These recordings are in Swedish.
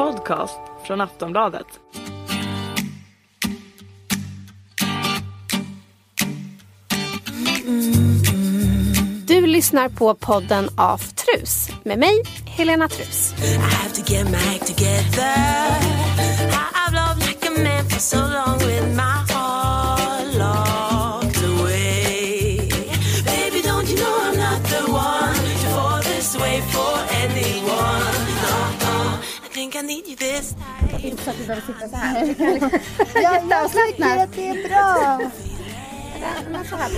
podcast från Aftonbladet. Du lyssnar på podden Aftrus med mig, Helena Trus. I så att vi behöver sitta så här. Ja, jag tycker att det är bra. Men så här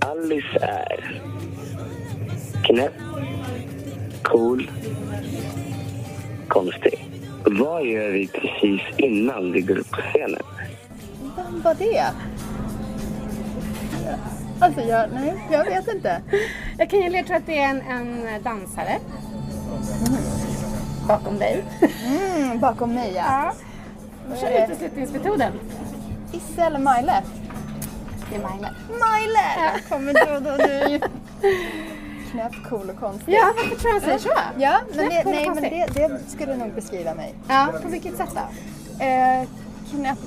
Alice är knäpp, cool, konstig. Vad gör vi precis innan vi går upp på scenen? Var det? Alltså, jag, nej, jag vet inte. Jag kan ge ledtråd att det är en, en dansare. Bakom dig. Mm, bakom mig, ja. Ja. Kör uteslutningsmetoden. Isse eller Maile? Det är Maile. Maile! Kommer du då du? Knäpp, cool och konstig. Ja, varför tror jag han säger så? Ja, men, det, Knäpp, cool och nej, men det, det skulle nog beskriva mig. Ja, på vilket sätt då? Eh, knäpp.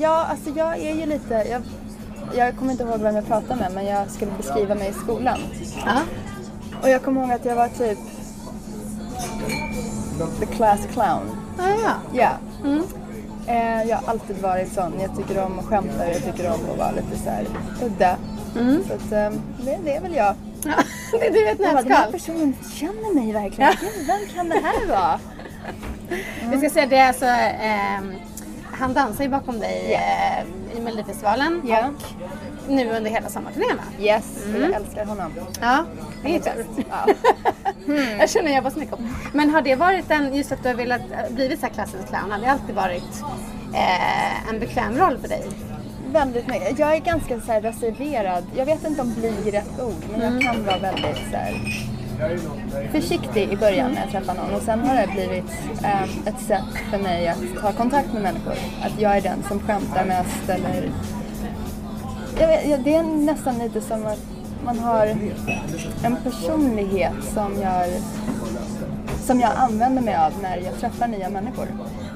Ja, alltså jag är ju lite... Jag, jag kommer inte ihåg vem jag pratade med, men jag skulle beskriva mig i skolan. Ja. Och jag kommer ihåg att jag var typ the class clown. Ah, ja. Ja. Eh, jag har alltid varit sån. Jag tycker om att skämta och jag tycker om att vara lite så här udda. Så att, eh, det, det är väl jag. ja. Det är du ett bara, den här personen känner mig verkligen. Gud, vem kan det här vara? Vi ska säga det är alltså, ehm, han dansar ju bakom dig eh, i Melodifestivalen Ja. och nu under hela sommarturnén va? Yes, och jag älskar honom. Ja, det är tur. Ja. Jag känner jag jobbar så mycket om. Men har det varit en, just att du har velat eh, blivit så här klassisk clown, har det alltid varit eh, en bekväm roll för dig? Väldigt mycket. Jag är ganska så reserverad. Jag vet inte om bli rätt ord, men jag kan vara väldigt så här försiktig i början när jag träffar någon. Och sen har det blivit eh, ett sätt för mig att ta kontakt med människor. Att jag är den som skämtar mest eller... Vet, ja, det är nästan lite som att man har en personlighet som jag, som jag använder mig av när jag träffar nya människor.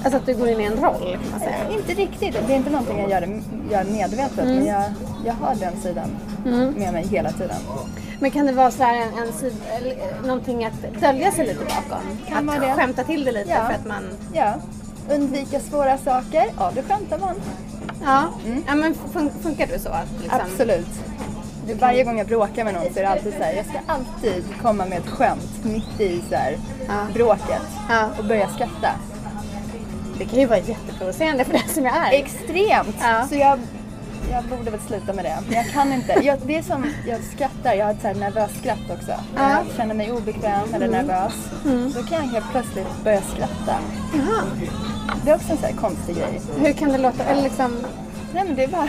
Alltså att du går in i en roll kan man säga. Eh, Inte riktigt. Det är inte någonting jag gör, gör medvetet, men jag, jag har den sidan med mig hela tiden. Men kan det vara så här en, en någonting att dölja sig lite bakom? Kan att det. skämta till det lite Ja. för att man... Ja. Undvika svåra saker. Ja, då skämtar man. Ja, ja men fun, funkar du så? Att liksom, Absolut. Det- Varje gång jag bråkar med någon så är det alltid så här, jag ska alltid komma med ett skämt mitt i så här, Ja. bråket Ja. och börja skratta. Det kan ju vara jätteprovocerande för den som jag är. Extremt! Ja. Så jag, jag borde väl sluta med det. Men jag kan inte. Jag, det är som, jag skrattar, jag har ett så här nervöst skratt också. När jag känner mig obekväm eller nervös, då kan jag helt plötsligt börja skratta. Jaha. Det är också en så här konstig grej. Hur kan det låta? Eller liksom... Nej men det är bara...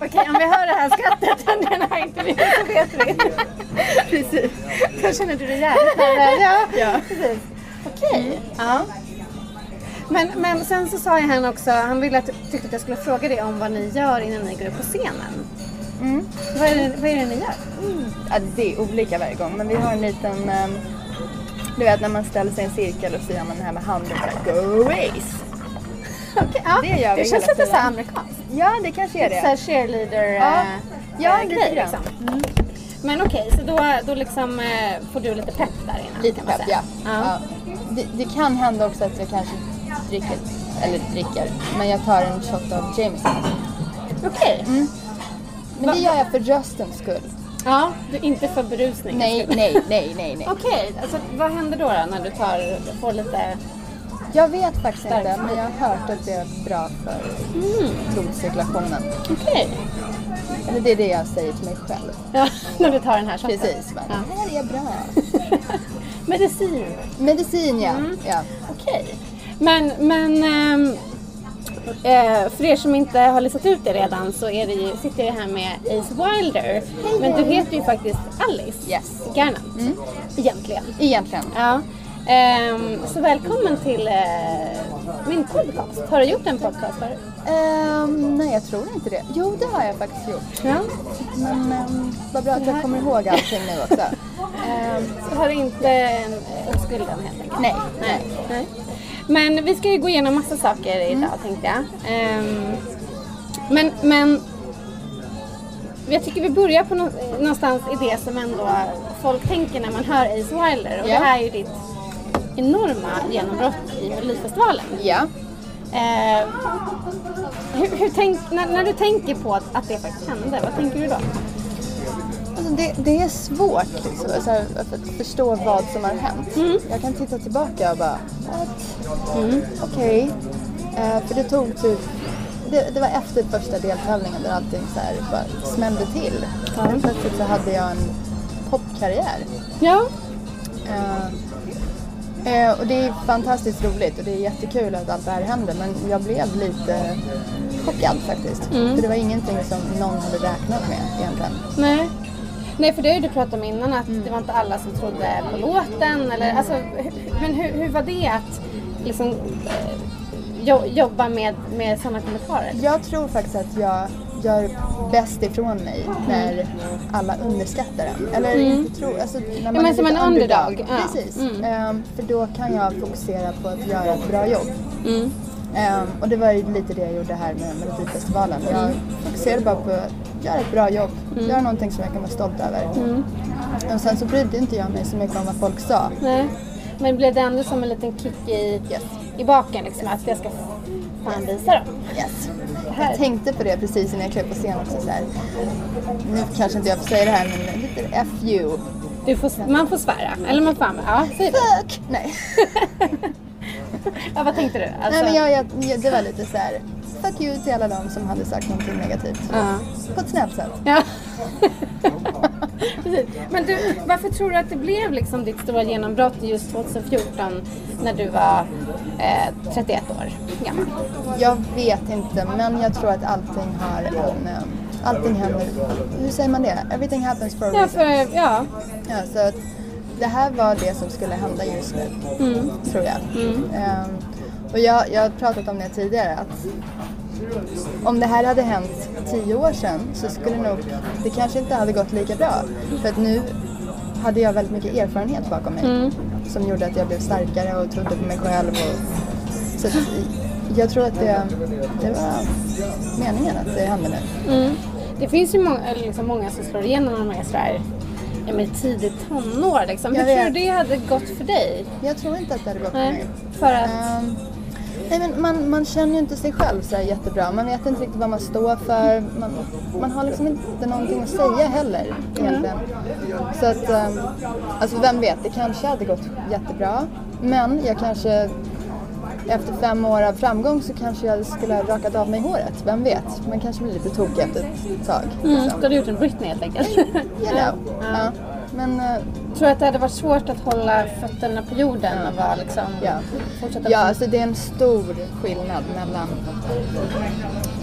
Okej, om vi hör det här skrattet under den här intervjun så vet vi. Precis. Då känner du dig jävligt nervös. Ja, Ja. precis. Okej. Ja. Men, men sen så sa ju han också, han ville att, tyckte att jag skulle fråga dig om vad ni gör innan ni går upp på scenen. Mm. Vad, är det, vad är det ni gör? Ja, det är olika varje gång, men vi har en liten... ehm, du vet när man ställer sig i en cirkel och så gör man det här med handen så här, Go race! Okej, ja. Det gör vi det känns lite så här tiden. amerikanskt. Ja, det kanske är Lite så det. cheerleader Ja. eh, Ja, eh, lite grej liksom. Men okej, så då, då liksom eh, får du lite pepp där innan? Lite pepp, ja. ja. ja. Det, det kan hända också att jag kanske dricker, eller dricker, men jag tar en shot av Jameson. Okej. Men det gör jag för röstens skull. Ja, du, inte för berusning. Nej, nej, nej, nej, nej. Okej, alltså vad händer då, då när du tar, får lite... Jag vet faktiskt inte, men jag har hört att det är bra för blodcirkulationen. Okej. Eller det är det jag säger till mig själv. Ja, när du tar den här shotten. Precis. Bara, Ja. Det här är bra. Medicin. Medicin ja. ja. Okej. Men, men ehm, eh, för er som inte har listat ut det redan så är det ju, sitter jag här med Ace Wilder. Men du heter ju faktiskt Alice Yes. Garnett. Egentligen. Egentligen. Ja. Ehm, så välkommen till eh, min podcast. Har du gjort en podcast förut? Ehm, nej, jag tror inte det. Jo, det har jag faktiskt gjort. Ja. Men um, vad bra att jag kommer ihåg allting nu också. Ehm, Så har du inte en oskulden helt enkelt? nej, Nej. Nej. Men vi ska ju gå igenom massa saker idag Mm. tänkte jag. Ehm, men, men jag tycker vi börjar på nå- någonstans i det som ändå folk tänker när man hör Ace Wilder. Och Ja. det här är ju ditt enorma genombrott i Melodifestivalen. Ja. Eh, hur, hur tänk, när, när du tänker på att, att det faktiskt hände, vad tänker du då? Alltså det, det är svårt liksom, här, att förstå vad som har hänt. Mm. Jag kan titta tillbaka och bara, what? Okej. Eh, för det tog typ, det, det var efter första deltävlingen där allting så här bara smällde till. Helt Plötsligt så hade jag en popkarriär. Ja, Eh, eh, och det är fantastiskt roligt och det är jättekul att allt det här händer men jag blev lite chockad faktiskt. För det var ingenting som någon hade räknat med egentligen. nej. Nej, för det har ju du pratat om innan att det var inte alla som trodde på låten. Eller, alltså, hu- men hur, hur var det att liksom, eh, jo, jobba med, med sådana kommentarer? Jag tror faktiskt att jag gör bäst ifrån mig när alla underskattar en. Eller inte tror, alltså när man men är som en underdog, ja. Precis. Mm. Ehm, för då kan jag fokusera på att göra ett bra jobb. Mm. Ehm, och det var ju lite det jag gjorde här med Melodifestivalen. Jag fokuserade bara på att göra ett bra jobb. Mm. Göra någonting som jag kan vara stolt över. Och sen så brydde inte jag mig så mycket om vad folk sa. Nej. Men blev det ändå som en liten kick i, Yes. i baken? Liksom, att jag ska fan visa dem? Yes. Jag tänkte på det precis innan jag klev på scen också så här. Nu kanske inte jag får säga det här men lite F you. Du får, man får svära. Eller man får ja, säg det. Fuck! Nej. Ja, vad tänkte du? Alltså, Nej men jag, jag, jag, det var lite så här. Fuck you till alla de som hade sagt någonting negativt. Ja. På ett snällt sätt. Ja. Precis. Men du, varför tror du att det blev liksom ditt stora genombrott just 2014 när du var eh, 31 år gammal? Jag vet inte men jag tror att allting har en... eh, Allting händer... Hur säger man det? Everything happens for a Ja, reason. för, ja. Ja, så att det här var det som skulle hända just nu, tror jag. Ehm, och jag, jag har pratat om det tidigare, att om det här hade hänt tio år sedan så skulle nog, det kanske inte hade gått lika bra. För att nu hade jag väldigt mycket erfarenhet bakom mig som gjorde att jag blev starkare och trodde på mig själv. Och, så jag tror att det, det var meningen att det hände nu. Mm. Det finns ju många, liksom många som slår igenom när de är sådär ja, men tidigt tonår. Liksom. Hur Jag tror du vet. det hade gått för dig? Jag tror inte att det hade gått för Nej, mig. för att... Ehm, nej men man, man känner ju inte sig själv så jättebra. Man vet inte riktigt vad man står för. Man, man har liksom inte någonting att säga heller egentligen. Så att, um, alltså vem vet, det kanske hade gått jättebra. Men jag kanske efter fem år av framgång så kanske jag skulle ha rakat av mig håret. Vem vet? Man kanske blir lite tokig efter ett tag. Mm, liksom. du hade gjort en Britney helt enkelt. You know. Ja. Men eh, Tror du att det hade varit svårt att hålla fötterna på jorden och vara liksom... Ja. Fortsätta Ja, alltså det är en stor skillnad mellan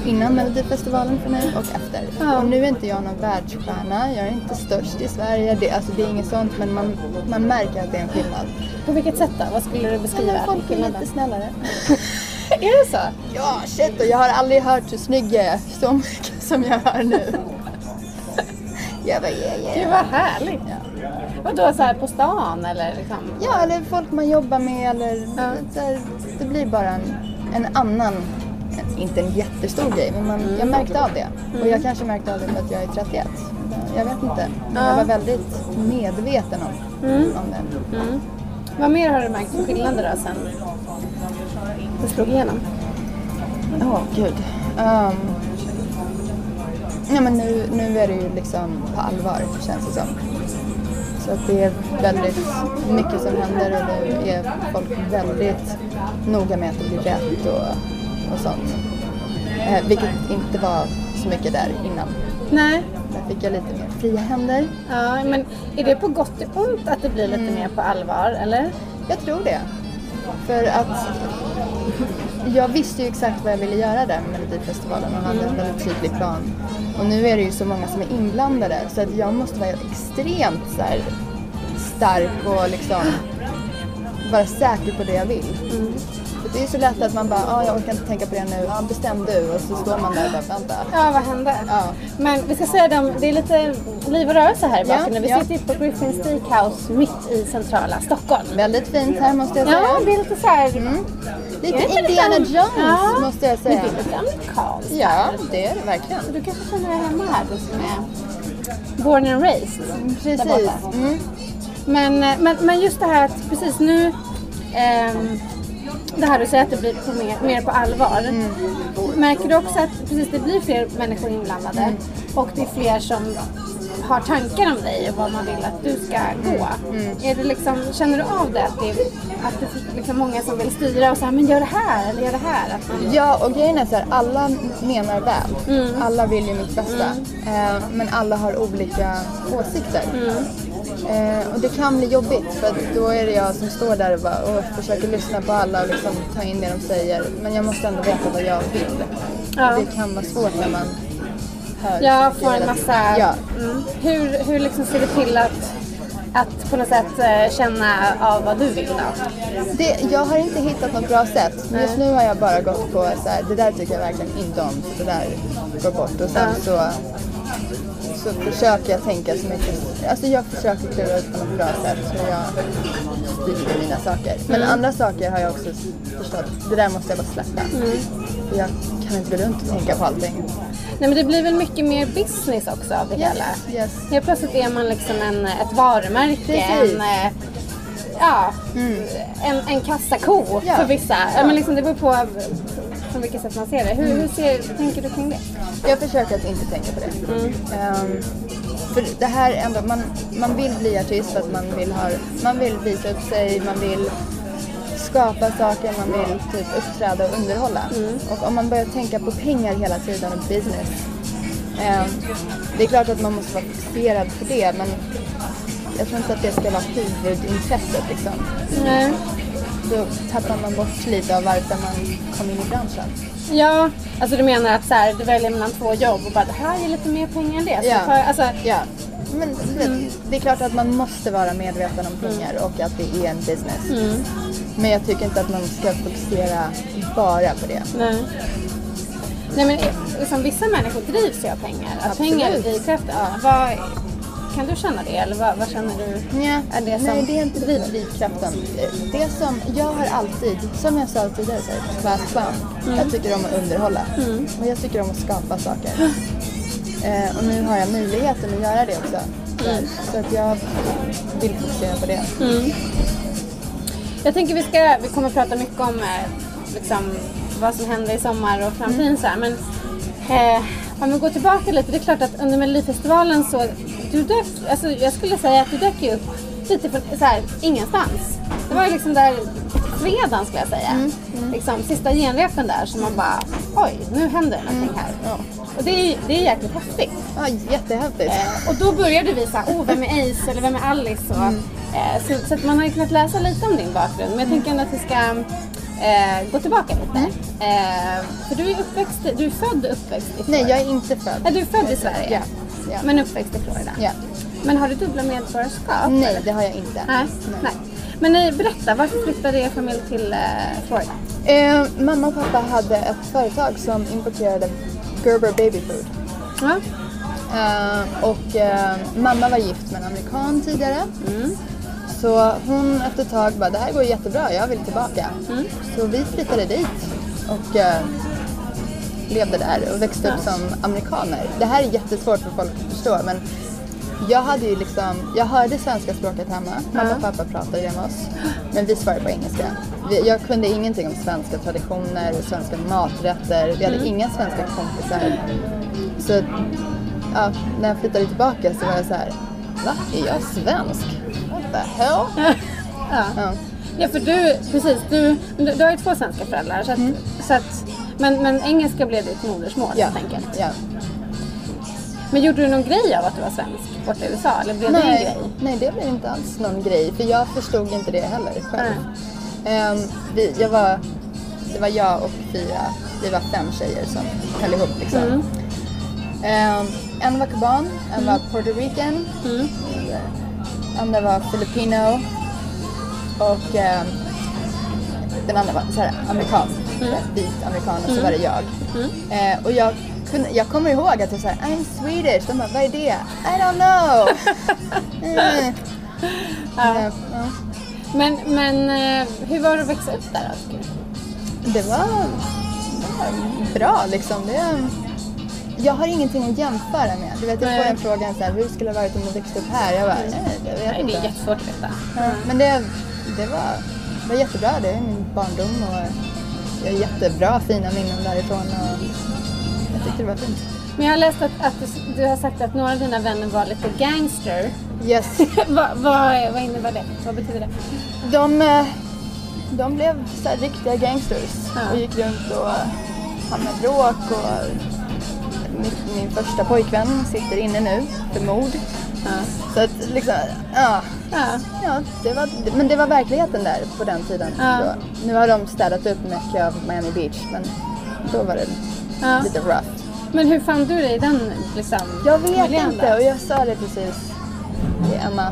innan Melodifestivalen för mig och efter. Ja. Och nu är inte jag någon världsstjärna, jag är inte störst i Sverige, det, alltså det är inget sånt men man, man märker att det är en skillnad. På vilket sätt då? Vad skulle du beskriva? Men folk är lite snällare. Är det så? Ja, shit och jag har aldrig hört så snygg jag är så mycket som jag hör nu. Jag bara yeah, yeah. Gud vad härligt. Vadå så här på stan eller liksom? Ja, eller folk man jobbar med eller Ja. så här, det blir bara en, en annan, inte en jättestor grej, men man, jag märkte av det. Och jag kanske märkte av det för att jag är 31. Jag vet inte. Men jag var väldigt medveten om, om det. Mm. Vad mer har du märkt för skillnader då sen du slog igenom? Åh, gud. Um, ja, men nu, nu är det ju liksom på allvar, känns det som. Så att det är väldigt mycket som händer och nu är folk väldigt noga med att det blir rätt och, och sånt. Eh, vilket inte var så mycket där innan. Nej. Där fick jag lite mer fria händer. Ja, men är det på gott och ont att det blir lite mer på allvar eller? Jag tror det. För att jag visste ju exakt vad jag ville göra där med Melodifestivalen och hade en väldigt tydlig plan. Och nu är det ju så många som är inblandade så att jag måste vara extremt så här, stark och liksom vara säker på det jag vill. Mm. Det är så lätt att man bara, ah, jag orkar inte tänka på det nu. Ja, bestäm du. Och så står man där och bara, vänta. Ja, vad hände? Ja. Men vi ska säga dem, det är lite liv och rörelse här i Ja, bakgrunden. Vi ja. sitter på Griffin Steakhouse mitt i centrala Stockholm. Väldigt fint här måste jag säga. Ja, det är lite så här... Lite Är det Indiana lite- Jones Ja. måste jag Men säga. det är lite amerikanskt. Ja, det är det verkligen. Så du kanske känner dig hemma här, du som är born and raised. Precis. Mm. Men, eh, men, men just det här att precis nu, ehm, det här du säger att det blir på mer, mer på allvar. Mm. Märker du också att precis, det blir fler människor inblandade Mm. och det är fler som har tankar om dig och vad man vill att du ska gå. Mm. Är det liksom, känner du av det? Att det att det är liksom många som vill styra och säga men gör det här eller gör det här. Man, Ja, och grejen är så här, alla menar väl. Mm. Alla vill ju mitt bästa. Eh, men alla har olika åsikter. Eh, och det kan bli jobbigt för då är det jag som står där och, bara, och försöker lyssna på alla och liksom ta in det de säger. Men jag måste ändå veta vad jag vill. Ja. Det kan vara svårt när man hör saker får en massa... Ja. Mm. Hur, hur liksom ser du till att, att på något sätt eh, känna av vad du vill då? Det, jag har inte hittat något bra sätt. Just nu har jag bara gått på så här, det där tycker jag verkligen inte om, så det där går bort. Och sen så, så försöker jag tänka så mycket, alltså jag försöker klura ut på något bra sätt hur jag styr mina saker. Men andra saker har jag också förstått, det där måste jag bara släppa. För jag kan inte gå runt och tänka på allting. Nej men det blir väl mycket mer business också av det Yes, hela. yes. Helt plötsligt är man liksom en, ett varumärke, en, ja, en, en kassako Ja. för vissa. Ja. Men liksom, det beror på från vilket sätt man ser det. Hur, hur ser, tänker du kring det? Jag försöker att inte tänka på det. Ehm, för det här är ändå, man, man vill bli artist för att man vill, ha, man vill visa upp sig, man vill skapa saker, man vill typ uppträda och underhålla. Och om man börjar tänka på pengar hela tiden och business. ehm, det är klart att man måste vara fixerad på det men jag tror inte att det ska vara huvudintresset liksom. Nej. Då tappar man bort lite av varför man kom in i branschen. Ja, alltså du menar att så här, du väljer mellan två jobb och bara det här ger lite mer pengar än det. Så Ja. för, alltså, Ja. Men vet, det är klart att man måste vara medveten om pengar och att det är en business. Men jag tycker inte att man ska fokusera bara på det. Nej. Nej men liksom, vissa människor drivs ju av pengar. Att Absolut. pengar är drivkraften. Ja. Vad, kan du känna det eller vad, vad känner du? Nja, Är det som- Nej, det är inte driv, drivkraften. Det som jag har alltid, som jag sa tidigare, class clown. Jag tycker om att underhålla. Och jag tycker om att skapa saker. Eh, och nu har jag möjligheten att göra det också. Så, här, så att jag vill fokusera på det. Jag tänker vi ska, vi kommer prata mycket om eh, liksom, vad som händer i sommar och framtiden så här. Men eh, om vi går tillbaka lite, det är klart att under Melodifestivalen så, du dök, alltså jag skulle säga att du dök ju upp lite från så här, ingenstans. Det var ju liksom där fredagen skulle jag säga. Liksom sista genrepen där så man bara, oj nu händer det någonting här. Ja. Och det är, det är jäkligt häftigt. Ja, jättehäftigt. Eh, och då började vi såhär, oh vem är Ace eller vem är Alice? Och, eh, så, så att man har ju kunnat läsa lite om din bakgrund. Men jag tänker ändå att vi ska eh, gå tillbaka lite. Eh, för du är uppväxt, du är född och uppväxt i Florida. Nej, jag är inte född. Ja, du är född i Sverige. Ja. Ja. Men uppväxt i Florida. ja. Men har du dubbla medborgarskap? Nej, eller? det har jag inte. Nej. Nej. Men nej, berätta, varför flyttade er familj till eh, Florida? Eh, mamma och pappa hade ett företag som importerade Gerber baby food. Ja. Eh, och eh, mamma var gift med en amerikan tidigare. Så hon efter ett tag bara, det här går jättebra, jag vill tillbaka. Så vi flyttade dit och eh, levde där och växte upp som amerikaner. Det här är jättesvårt för folk att förstå men jag hade ju liksom, jag hörde svenska språket hemma. Mamma och pappa pratade med oss. Men vi svarade på engelska. Jag kunde ingenting om svenska traditioner, svenska maträtter. Vi hade inga svenska kompisar. Så ja, när jag flyttade tillbaka så var jag så här, va? Är jag svensk? What the hell? Ja. Ja. Ja, för du, precis, du, du, har ju två svenska föräldrar. Så att, så att, men, men engelska blev ditt modersmål Ja. helt enkelt. ja. Men gjorde du någon grej av att du var svensk borta i USA? Eller blev det en Nej, grej? nej, det blev inte alls någon grej. För jag förstod inte det heller själv. Ehm, vi, jag var, det var jag och fyra, vi var fem tjejer som höll ihop liksom. Mm. Ehm, en var kuban, en var Puerto Rican, Mm. andra var filipino och ehm, den andra var så här, amerikan, Mm. vit amerikan och så var det jag. Eh, och jag, kunde, jag kommer ihåg att jag sa I'm Swedish. De bara, vad är det? I don't know. eh. Ja. Ja. Men, men eh, hur var det att växa upp där då? Det var, det var bra liksom. Det, jag har ingenting att jämföra med. Du vet, jag får Nej. den frågan så här, hur skulle det varit om du växte upp här? Jag bara, nej, det vet Nej, det är jättesvårt att veta. Ja, men det, det, var, det var jättebra. Det är min barndom och jag har jättebra fina minnen därifrån. Och jag tyckte det var fint. Men jag har läst att, att du, du har sagt att några av dina vänner var lite gangster. Yes. vad, vad, vad innebär det? Vad betyder det? De, eh, de blev så riktiga gangsters Ja. och gick runt och hamnade i bråk. Och min, min första pojkvän sitter inne nu för mord. Ja. Så att liksom, ja. Ja. Ja, det var, men det var verkligheten där på den tiden. Ja. Nu har de städat upp mycket av Miami Beach men då var det Ja. lite rough. Men hur fann du dig i den liksom, Jag vet miljön inte då? och jag sa det precis till Emma.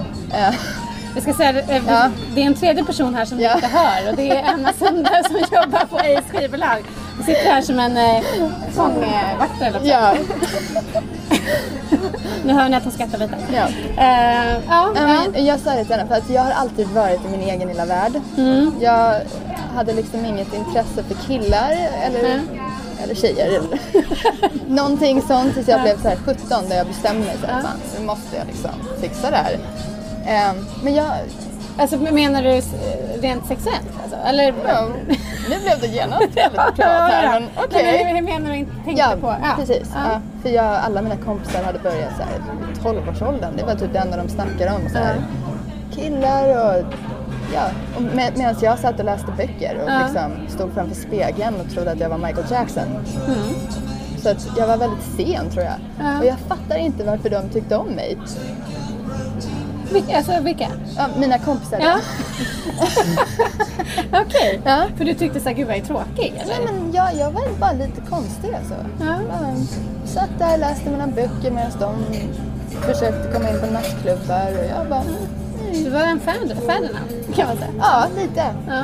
Jag ska säga, eh, Ja. det är en tredje person här som Ja. inte hör och det är Emma Sundberg som jobbar på Ace skivbolag. Hon sitter här som en eh, sångvakt eller ja, Nu hör ni att hon skrattar lite. ja. Eh, ja, Ja, jag sa det till henne för att jag har alltid varit i min egen lilla värld. Mm. Jag hade liksom inget intresse för killar eller, Nej. eller tjejer. Någonting sånt tills jag blev så här 17 där jag bestämde mig här, Ja. fan nu måste jag liksom fixa det här. Ehm, men jag, Alltså menar du rent sexuellt? Alltså? Eller? ja, nu blev det genast väldigt Ja, här ja. men okej. men hur menar du inte tänkte Ja, på? precis. Ja. Ja. För jag, alla mina kompisar hade börjat så här, i 12-årsåldern. Det var typ det enda de snackade om. Så här, killar och ja. Med, medan jag satt och läste böcker och Ja. liksom stod framför spegeln och trodde att jag var Michael Jackson. Mm. Så att jag var väldigt sen tror jag. Ja. Och jag fattar inte varför de tyckte om mig. Vilka? Alltså vilka? Ja, mina kompisar. Ja. Okej. Ja. För du tyckte såhär, gud vad jag är tråkig eller? Nej, men jag, jag var bara lite konstig alltså. Ja. Bara satt där och läste mina böcker medan de försökte komma in på nattklubbar och jag bara Du var en fan, Ferdinand kan man säga. Ja, lite. Ja.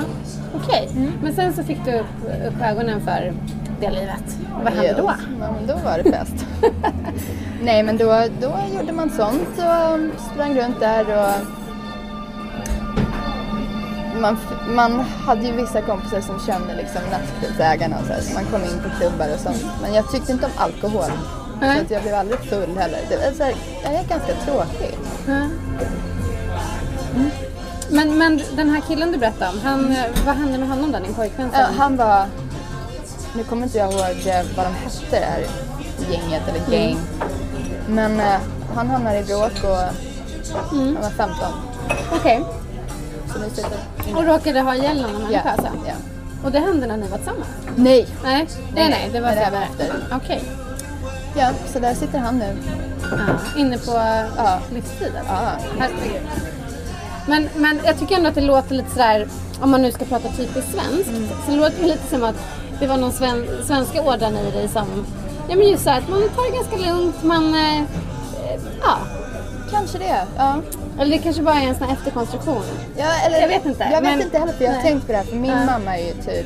Okej. Men sen så fick du upp, upp ögonen för det livet. Vad hände då? Yes. Men då var det fest. Nej men då, då gjorde man sånt och sprang runt där och man, man hade ju vissa kompisar som kände liksom nattklubbsägarna och så, här, så man kom in på klubbar och sånt. Men jag tyckte inte om alkohol. Så att jag blev aldrig full heller. Det var så här, jag är ganska tråkig. Ja. Men, men den här killen du berättade om, han, vad hände med honom då, din pojkvän? Ja, han var, nu kommer inte jag ihåg eh, vad de hette det här gänget eller gäng. Men eh, han hamnade i bråk och han var 15. Okej. Så nu sitter Och råkade ha ihjäl någon ja, människa alltså? ja. Och det hände när ni var tillsammans? Nej! Nej, nej, nej, det var Nej, det var senare. efter. Okej. Ja, så där sitter han nu. Ja. Inne på Ja. livstid alltså? Ja. Herregud. Men, men jag tycker ändå att det låter lite sådär, om man nu ska prata typiskt svenskt, Mm. så det låter lite som att det var någon sven, svenska ådran i dig som, ja men just så här, att man tar det ganska lugnt, man, eh, ja. Kanske det. Ja. Eller det kanske bara är en sån här efterkonstruktion. Ja, eller, Jag vet inte, Jag vet men- inte heller för jag har Nej. tänkt på det här för min Ja. mamma är ju typ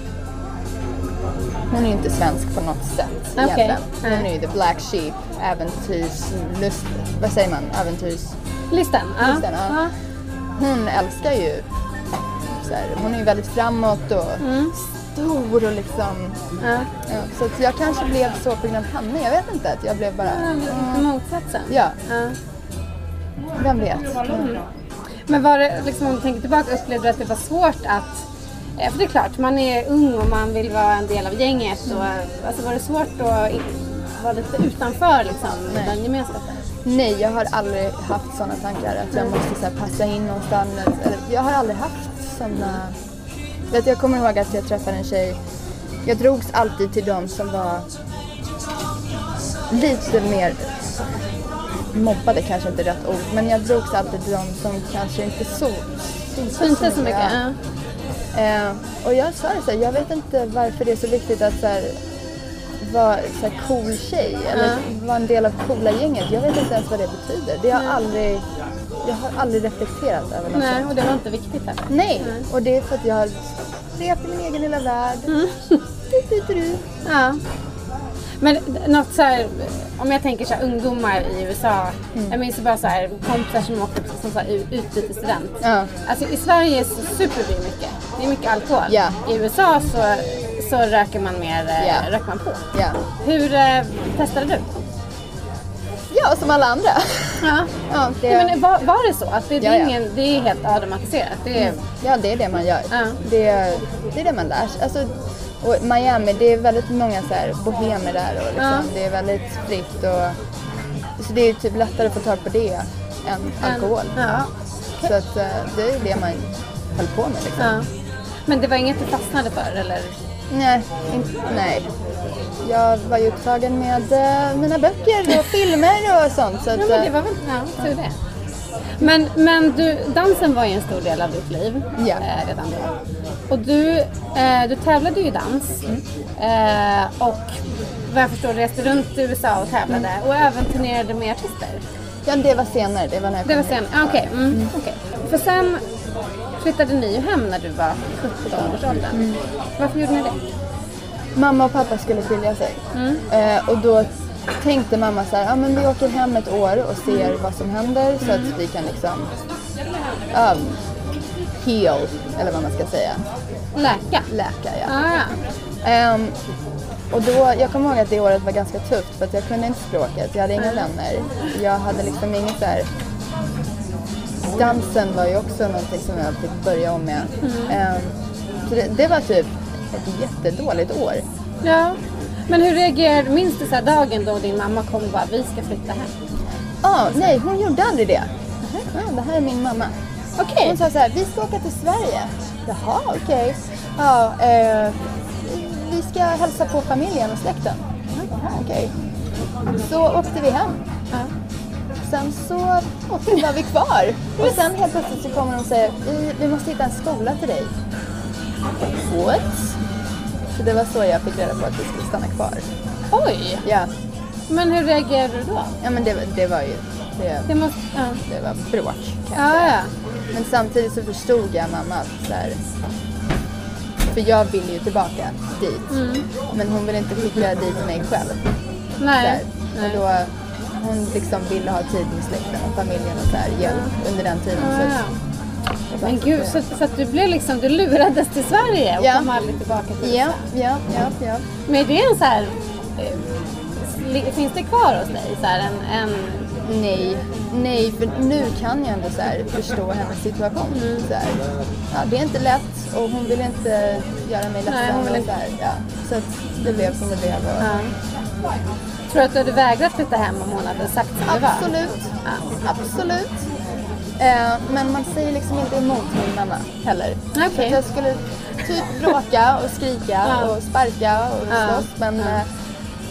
hon är ju inte svensk på något sätt Okej. egentligen. Hon är ju the black sheep, äventyrslust, vad säger man, äventyrs... Listan? Ja. Listan, ja. Hon älskar ju så här, hon är ju väldigt framåt och Mm. Stor och liksom ja. ja, så att jag kanske blev så på grund av henne, jag vet inte att jag blev bara. Lite motsatsen. ja, Ja. vem vet. Men var det, liksom, om du tänker tillbaka, upplevde du att det var svårt att... eh, För det är klart, man är ung och man vill vara en del av gänget. Och, alltså, var det svårt att vara lite utanför liksom, Nej. den gemenskapen? Nej, jag har aldrig haft sådana tankar att jag måste så här, passa in någonstans. Eller, jag har aldrig haft sådana... Vet, jag kommer ihåg att jag träffade en tjej. Jag drogs alltid till de som var lite mer mobbade kanske inte rätt ord, men jag drogs alltid till de som kanske inte så Syntes så mycket? Ja. Eh, och jag sa det så här, jag vet inte varför det är så viktigt att så här, vara så cool tjej eller vara en del av coola gänget. Jag vet inte ens vad det betyder. Det har aldrig, jag har aldrig reflekterat över något Nej, och det var inte viktigt heller. Nej, Nej. och det är för att jag har rep i min egen lilla värld. Mm. Du, du, du. Ja. Men något så här, om jag tänker så här, ungdomar i USA. Mm. Jag minns bara så här, kompisar som åkte som så här, ut- utbytesstudent. Ja. Alltså i Sverige så super vi mycket. Det är mycket alkohol. Ja. I USA så, så röker man mer, Ja. röker man på. Ja. Hur eh, testade du? ja, som alla andra. Ja. Ja, det, Ja, men var, var det så? Att det, det, Ja, är ingen, det är helt automatiserat? Det är, ja, det är det man gör. Ja. Det, det är det man lär sig. Alltså, och Miami, det är väldigt många så här bohemer där och liksom, Ja. det är väldigt fritt. Och, så det är typ lättare att få tag på det än alkohol. Ja. Så att, eh, det är det man höll på med. Liksom. Men det var inget du fastnade för eller? Nej, inte, nej. Jag var ju upptagen med eh, mina böcker och filmer och sånt. Så Ja, att, men det eh, var väl ja, tur det. Men, men du, dansen var ju en stor del av ditt liv Ja. eh, redan då. Och du, eh, du tävlade ju i dans Mm. eh, och vad jag förstår reste runt i USA och tävlade Mm. och även turnerade med artister. ja, det var senare. Det var när jag Det var kom hit. sen, ah, okej. mm, okej. För sen flyttade ni hem när du var 17 års åldern. Mm. Varför gjorde ni det? Mamma och pappa skulle skilja sig. Mm. Eh, och då tänkte mamma så här, ja men vi åker hem ett år och ser vad som händer så att vi kan liksom um, heal, eller vad man ska säga. Läka? Läka, ja. Ah. Ehm, och då, jag kommer ihåg att det året var ganska tufft för att jag kunde inte språket, jag hade inga vänner. Jag hade liksom inget där... Dansen var ju också någonting som jag fick börja om med. Ehm, så det, det var typ ett jättedåligt år. ja. Men hur reagerade, minns du så dagen då din mamma kom och bara vi ska flytta hem? Ah, nej, hon gjorde aldrig det. Ah, det här är min mamma. Okej. Hon sa så här, vi ska åka till Sverige. Jaha, okej. Ja, eh, vi ska hälsa på familjen och släkten. Jaha, okej. Så åkte vi hem. Sen så var vi kvar. Och sen helt plötsligt så kommer de och säger, vi, vi måste hitta en skola till dig. What? Så det var så jag fick reda på att vi skulle stanna kvar. Oj! Ja, Men hur reagerade du då? ja men det, det var ju, det, Det måste, ja. det var bråk kan jag Ja, säga. ja. Men samtidigt så förstod jag mamma att så här, för jag vill ju tillbaka dit. Mm. Men hon vill inte skicka dit mig själv. Så här. Nej. Och då, hon liksom ville ha tid med släkten och familjen och så här, hjälp under den tiden. Ja, Så att- Men gud, så, så att du blev liksom, du lurades till Sverige och Ja. kom aldrig tillbaka till Ja, ja, ja, ja. Men är det en så här, eh, finns det kvar hos dig? Så här, en, en, Nej, nej, för nu kan jag ändå så här förstå hennes situation. Mm. Så här, ja, det är inte lätt och hon vill inte göra mig ledsen. Nej, hon vill inte- så, här, ja. så att det blev som det blev. Och, ja. Tror du att du hade vägrat flytta hem om hon hade sagt som det var? Absolut, absolut. Eh, men man säger liksom inte emot min mamma heller. Okej. Så jag skulle typ bråka och skrika Ja. och sparka och Ja. slåss men eh,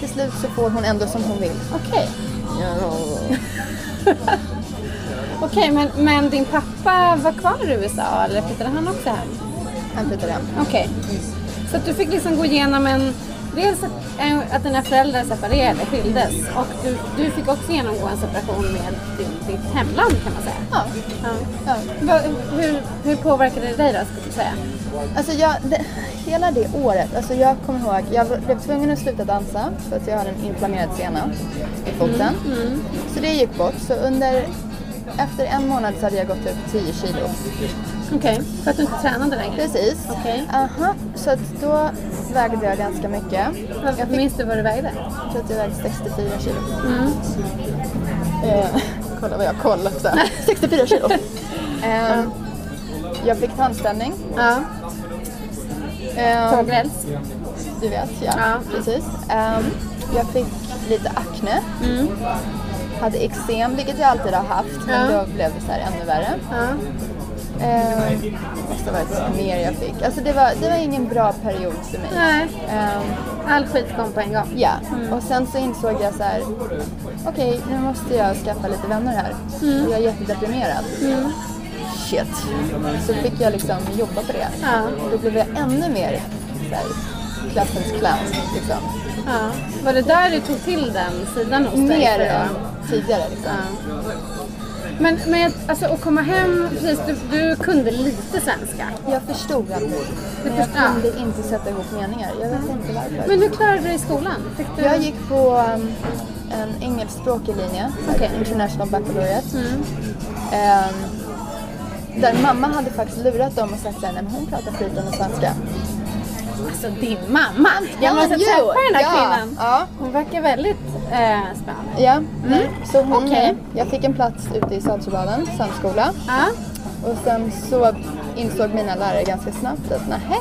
till slut så får hon ändå som hon vill. Okej. Okej, men, men din pappa var kvar i USA eller flyttade han också hem? Han flyttade hem. Okej. Så att du fick liksom gå igenom en... Dels att, att dina föräldrar separerade, skildes och du, du fick också genomgå en separation med din, ditt hemland kan man säga. Ja. Ja. Ja. Hur, hur påverkade det dig då, skulle du säga? Alltså jag, det, hela det året, alltså jag kommer ihåg, jag blev tvungen att sluta dansa för att jag hade en inflammerad sena i foten. Så det gick bort. Så under, efter en månad så hade jag gått upp 10 kilo. Okej, för att du inte tränade längre? Precis. Okej. Aha, så att då vägde jag ganska mycket. Vad, minns du vad du vägde? Jag tror att jag vägde 64 kilo. Mm. Eh, kolla vad jag har kollat så här. 64 kilo. Eh, jag fick tandställning. Ja, Eh, tågräls. Du vet, ja. Ja. Precis. Ehm, jag fick lite akne. Mm. Hade eksem, vilket jag alltid har haft, men Ja. då blev det så här ännu värre. Ja. Ehm, det måste ha varit mer jag fick. Alltså det var, det var ingen bra period för mig. Nej, Ehm, all skit kom på en gång. ja, och sen så insåg jag så här. okej nu måste jag skaffa lite vänner här. Och jag är jättedeprimerad. Shit. Så fick jag liksom jobba på det. Ja. Och då blev jag ännu mer så här, klassens clown. Liksom. Ja. Var det där du tog till den sidan hos dig? Mer än tidigare. Liksom. Ja. Men med alltså, att komma hem, precis, du, du kunde lite svenska. Jag förstod alltid. Men jag kunde inte sätta ihop meningar. Jag vet inte varför. Men hur klarade du dig i skolan? Du... Jag gick på um, en engelskspråkig linje, Okej. International Baccalaureate. Mm. Ehm, där mamma hade faktiskt lurat dem och sagt att hon pratar flytande svenska. Alltså din mamma! Jag måste jo, träffa den här ja, kvinnan. Ja, Hon verkar väldigt eh, spännande. ja. Nej, så hon, Okej. Jag fick en plats ute i Saltsjöbaden, samskola. Ja. Och sen så insåg mina lärare ganska snabbt att nähä,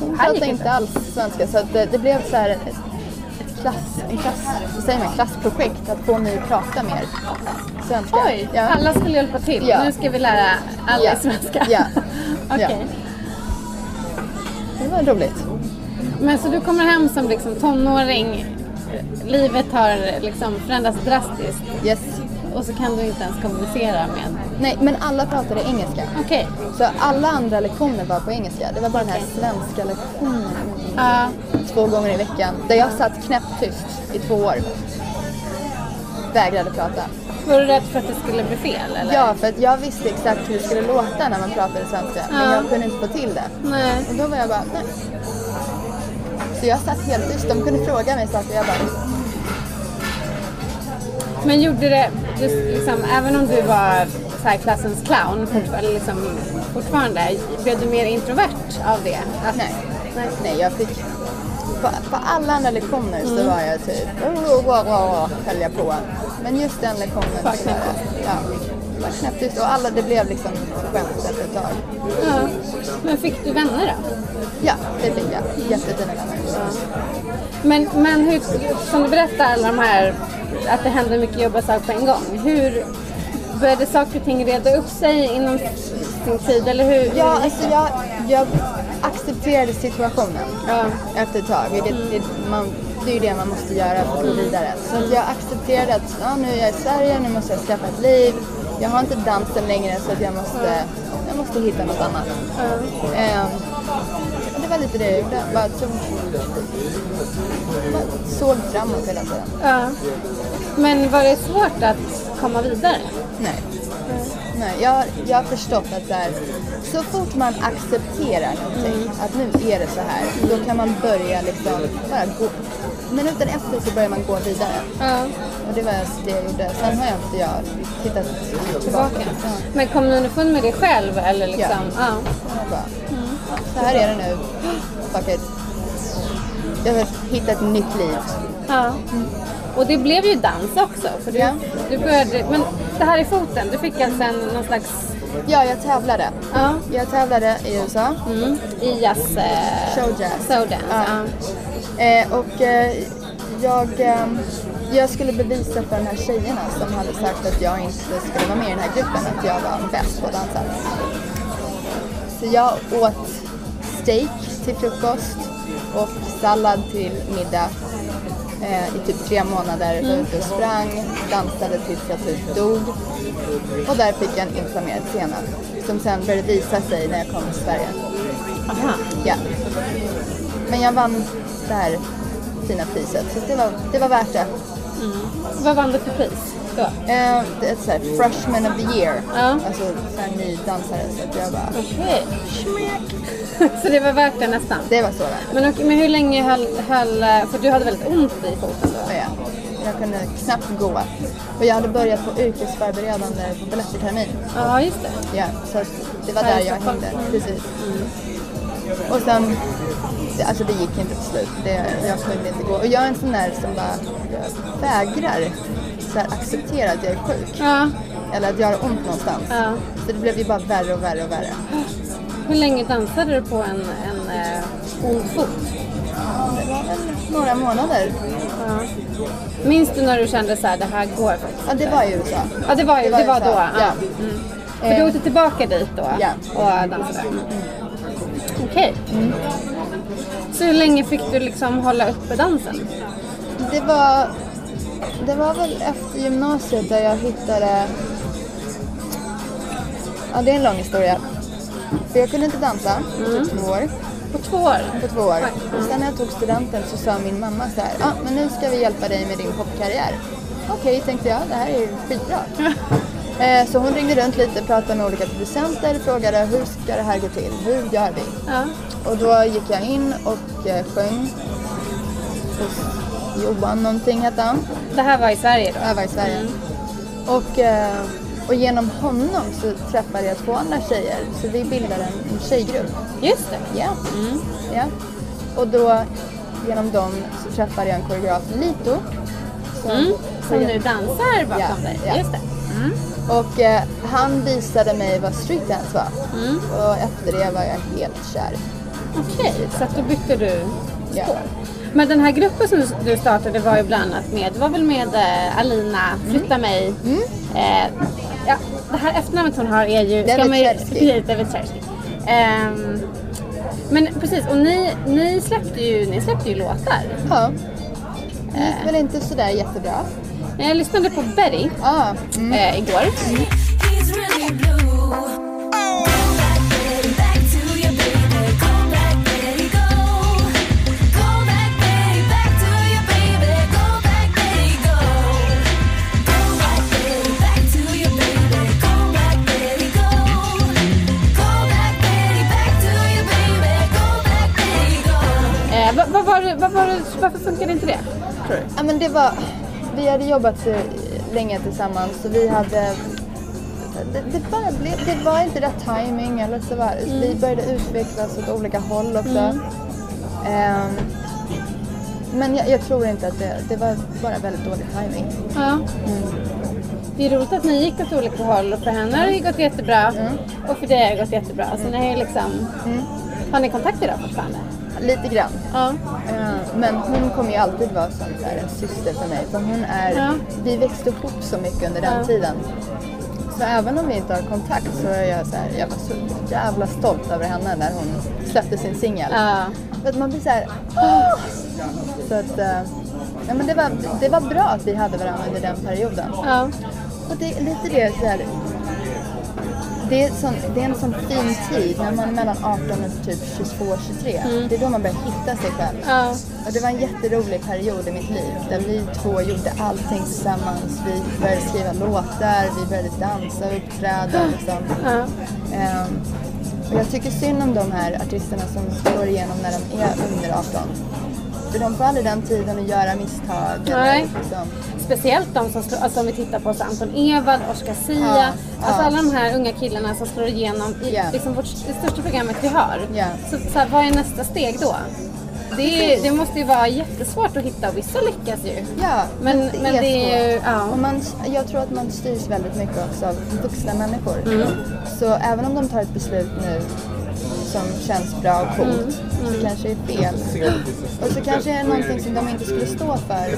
hon pratar inte alls svenska. Så det, det blev så här ett, ett klass, en klass, vad säger man, klassprojekt att få mig att prata mer svenska. Oj, ja. alla skulle hjälpa till. Ja. Nu ska vi lära alla Ja. svenska. Ja. Okej. Det var roligt. Men så du kommer hem som liksom tonåring. Livet har liksom förändrats drastiskt. Yes. Och så kan du inte ens kommunicera med... Nej, men alla pratade engelska. Okej. Så alla andra lektioner var på engelska. Det var bara den här svenska lektionen Ja. två gånger i veckan. Där jag satt knäpptyst i två år. Vägrade prata. var du rädd för att det skulle bli fel eller? Ja, för att jag visste exakt hur det skulle låta när man pratade svenska. Men Ja. jag kunde inte få till det. Nej. Och då var jag bara, nej. Så jag satt helt tyst. De kunde fråga mig saker och jag bara, Men gjorde det, just liksom, även om du var så klassens clown fortfarande, liksom, fortfarande, blev du mer introvert av det? Att, nej. nej. Nej, jag fick... På, på alla andra lektioner så var jag typ... Oh, oh, oh, höll jag på. Men just den lektionen så var jag... Ja, var knäpptyst. Och alla, det blev liksom skämt efter ett tag. Ja. Men fick du vänner då? Ja, det fick jag. Jättefina vänner. Men, men hur, som du berättar alla de här, att det hände mycket jobbiga saker på en gång. Hur började saker och ting reda upp sig inom sin tid? Eller hur? Ja, hur alltså jag, jag accepterade situationen Ja. efter ett tag. Vilket det, man, det är ju det man måste göra för att gå vidare. Så att jag accepterade att ja, nu är jag i Sverige, nu måste jag skaffa ett liv. Jag har inte dansen längre så att jag måste, jag måste hitta något annat. Ehm, det var lite det jag gjorde. Bara, tog, bara såg framåt hela tiden. Ja. Men var det svårt att komma vidare? Nej. Nej, jag, jag har förstått att så, här, så fort man accepterar någonting, att nu är det så här, då kan man börja liksom bara gå. Minuten efter så börjar man gå vidare. Ja. Och det var det jag gjorde. Sen har jag inte jag tittat tillbaka. Ja. Men kom du underfund med det själv eller liksom? Ja. Jag bara, så här är det nu. Fuck it. Jag har hittat ett nytt liv. ja. Och det blev ju dans också. För du, Ja. du började, men det här i foten, du fick alltså en, någon slags Ja, jag tävlade. ja, Jag tävlade i USA. mm, i jazz... Eh, Showjazz. Showdance. Ja. Ja. Eh, och eh, jag, eh, jag skulle bevisa för de här tjejerna som hade sagt att jag inte skulle vara med i den här gruppen att jag var bäst på att dansa. Så jag åt steak till frukost och sallad till middag eh, i typ tre månader. Var ute och sprang, dansade tills jag typ dog. Och där fick jag en inflammerad sena som sen började visa sig när jag kom till Sverige. Aha. Ja. Men jag vann det här fina priset så det var, det var värt det. Vad vann du för pris då? Eh, det är ett så här freshman of the year. Ja. Alltså så här ny dansare så att jag bara, Okej. Så det var värt det nästan? det var så värt det. Men, okej, men hur länge höll, höll... För du hade väldigt ont i foten då? Ja. Jag kunde knappt gå. Och jag hade börjat på yrkesförberedande på Balettertermin. Ja, just det. Ja, så det var där jag hängde. Precis. Och sen, alltså det gick inte till slut. Det, jag kunde inte gå. Och jag är en sån där som bara vägrar så här, acceptera att jag är sjuk. Ja. Eller att jag har ont någonstans. Ja. Så det blev ju bara värre och värre och värre. Hur länge dansade du på en, en eh, ond fot? Det var väl några månader. Ja. Minns du när du kände så här, det här går faktiskt? Ja, det var i USA. Ja, det var, ju, Det var det var då. ja. Ja. Mm. För du Eh. åkte tillbaka dit då Ja. och dansade? Okej. Så hur länge fick du liksom hålla uppe dansen? Det var, det var väl efter gymnasiet där jag hittade... Ja, det är en lång historia. För jag kunde inte dansa på typ två år. På två år? På två år. Och sen när jag tog studenten så sa min mamma så här, ja men nu ska vi hjälpa dig med din popkarriär. Okej, tänkte jag, det här är ju skitbra. Eh, så hon ringde runt lite, pratade med olika producenter, frågade hur ska det här gå till? Hur gör vi? Ja. Och då gick jag in och eh, sjöng hos Johan någonting hette han. Det här var i Sverige då? Jag var i Sverige. Och, eh, och genom honom så träffade jag två andra tjejer. Så vi bildade en, en tjejgrupp. Just det. Ja. ja. Och då genom dem så träffade jag en koreograf, Lito. Som, Mm. Som nu dansar bakom Ja, dig? ja. Just det. Och eh, han visade mig vad streetdance var. Mm. Och efter det var jag helt kär. Okej, så att då bytte du Ja. Men den här gruppen som du startade var ju bland annat med, det var väl med eh, Alina, Mm. Flytta mig. Eh, ja, det här efternamnet hon har är ju... David ska man ju- Cherski. Precis, David. Ehm, men precis, och ni, ni, släppte ju, ni släppte ju låtar. Ja. Det gick väl inte sådär jättebra. Jag lyssnade på Betty Ja. Mm. eh, igår. He's Eh, vad, vad var det, vad var det, varför funkade inte det? Ja men det var, vi hade jobbat så länge tillsammans så vi hade det, det, bara blev, det var inte rätt timing eller så var Mm. Vi började utvecklas åt olika håll också. Ehm, men jag, jag tror inte att det, det var bara väldigt dålig timing. Ja. Det är roligt att ni gick åt olika håll och för henne har det gått jättebra och för dig har det gått jättebra. Så ni har ju liksom... Har ni kontakt idag fortfarande? Lite grann. Ja. Ehm, men hon kommer ju alltid vara som så här, en syster för mig. För hon är, Ja. vi växte ihop så mycket under den Ja. tiden. Så även om vi inte har kontakt så är jag så här, jag var så jävla stolt över henne när hon släppte sin singel. Ja. Att man blir så här, "Åh!" Så att, eh, ja, men det, var, det var bra att vi hade varandra under den perioden. Ja. Och det är lite det så här, det är, sån, det är en sån fin tid när man är mellan 18 och typ 22-23. Det är då man börjar hitta sig själv. Ja. Och det var en jätterolig period i mitt liv där vi två gjorde allting tillsammans. Vi började skriva låtar, vi började dansa och uppträda. Liksom. Ja. Ehm, och jag tycker synd om de här artisterna som slår igenom när de är under 18. För de får aldrig den tiden att göra misstag. Nej. Liksom. Speciellt de som slår, alltså om vi tittar på så Anton Ewald, Oscar Sia, Ja, alltså ja. alla de här unga killarna som slår igenom i Ja. liksom vårt, det största programmet vi har. Ja. Så, så här, vad är nästa steg då? Det, är, det måste ju vara jättesvårt att hitta och vissa lyckas ju. Ja, Men- men det är ju- så. ja. Och man, jag tror att man styrs väldigt mycket också av vuxna människor. Mm. Så även om de tar ett beslut nu som känns bra och coolt Mm. Så kanske det är fel. Och så kanske det är någonting som de inte skulle stå för.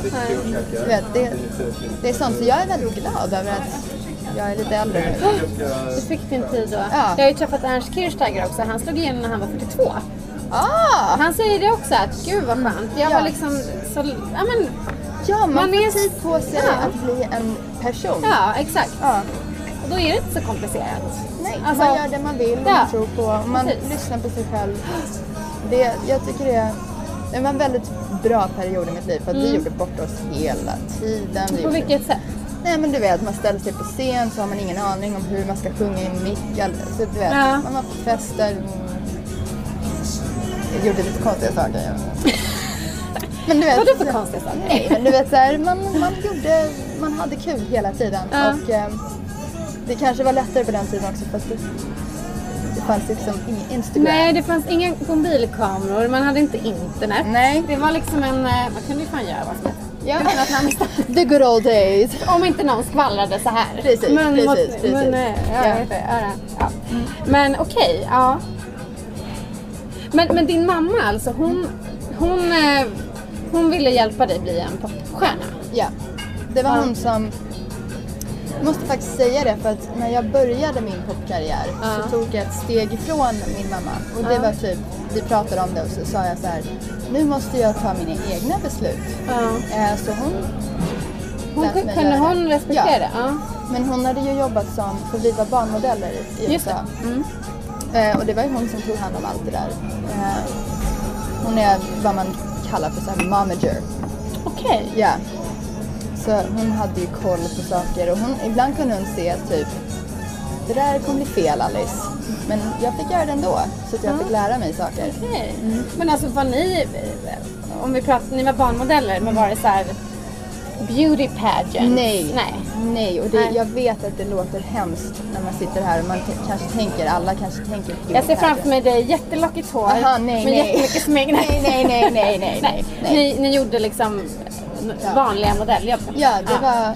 Du vet, det, det är sånt. Så jag är väldigt glad över att jag är lite äldre nu. Du fick din tid då. Ja. Jag har ju träffat Ernst Kirchsteiger också. Han slog igenom när han var 42. Ah! Han säger det också att gud vad skönt. Jag Ja. var liksom så, ja men, Ja, man, Man får är- tid på sig Ja. att bli en person. ja exakt. Ja. Och då är det inte så komplicerat. Nej, Alltså- man gör det man vill, man tror på, man Precis. lyssnar på sig själv. Det, jag tycker det, det var en väldigt bra period i mitt liv för att vi gjorde bort oss hela tiden. Vi Mm. På gjorde- vilket sätt? Nej men du vet, man ställer sig på scen så har man ingen aning om hur man ska sjunga i en mick. all- Så du vet, Ja. man var på fester. mm. Jag gjorde lite konstiga saker. Men du vet, Vadå för konstiga saker? Nej men du vet så här, man, man gjorde, man hade kul hela tiden. Ja. Och eh, det kanske var lättare på den tiden också för att fanns liksom ingen Instagram. Nej, det fanns inga mobilkameror, man hade inte internet. Nej. Det var liksom en, eh, man kunde ju fan göra vad som helst. Ja. The good old days. Om inte någon skvallrade så här. Precis, mun precis, mot, precis. Mun, eh, ja, Ja. det. Ja. Men okej, ja. Men, men din mamma alltså, hon, hon, eh, hon ville hjälpa dig bli en popstjärna. Ja. Det var Ja. hon som... Måste faktiskt säga det för att när jag började min popkarriär Ja. så tog jag ett steg ifrån min mamma. Och det Ja. var typ, vi pratade om det och så sa jag så här, nu måste jag ta mina egna beslut. Eh, så hon Hon, kunde göra hon respektera Ja. Ja. Men hon hade ju jobbat som, för vi var barnmodeller i Just USA. det. Mm. Eh, och det var ju hon som tog hand om allt det där. Eh, hon är vad man kallar för så här momager. Okej. Ja. Så hon hade ju koll på saker och hon, ibland kunde hon se typ det där kommer bli fel Alice. Men jag fick göra det ändå så att jag fick lära mig saker. Okej. Men alltså var ni, om vi pratar, ni var barnmodeller, men var det så här beauty pageant? Nej. Nej. Nej, och det, Nej. jag vet att det låter hemskt när man sitter här och man kanske tänker, alla kanske tänker beauty Jag ser framför mig dig jättelockigt hår Aha, nej, med nej. jättemycket smink. Nej, nej, nej, nej, nej, nej, nej. Ni, ni gjorde liksom Ja. vanliga modelljobb? Ja, det Ja. var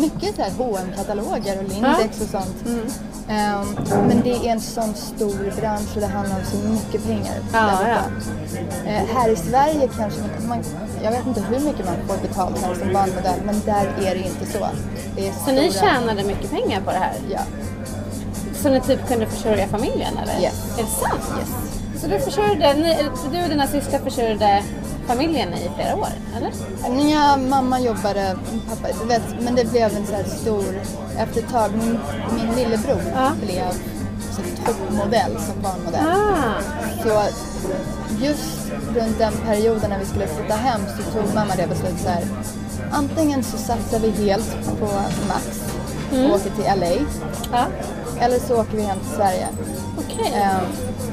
mycket så här H&M-kataloger och Lindex och sånt. Ehm, men det är en sån stor bransch och det handlar om så mycket pengar. Ja, ja. Eh, här i Sverige kanske man, jag vet inte hur mycket man får betalt här som barnmodell, men där är det inte så. Det Så ni stora- tjänade mycket pengar på det här? Ja. Så ni typ kunde försörja familjen eller? Yes. Är det sant? Yes. Så du försörjde, ni, du och dina systrar försörjde familjen i flera år, eller? Ja, mamma jobbade, pappa, du vet, men det blev en så här stor, efter ett tag, min, min lillebror Ja. blev toppmodell som barnmodell. Ah, Så just runt den perioden när vi skulle flytta hem så tog mamma det beslutet så här. Antingen så satsar vi helt på Max och åker till LA. ja. Eller så åker vi hem till Sverige. Okej. Ehm,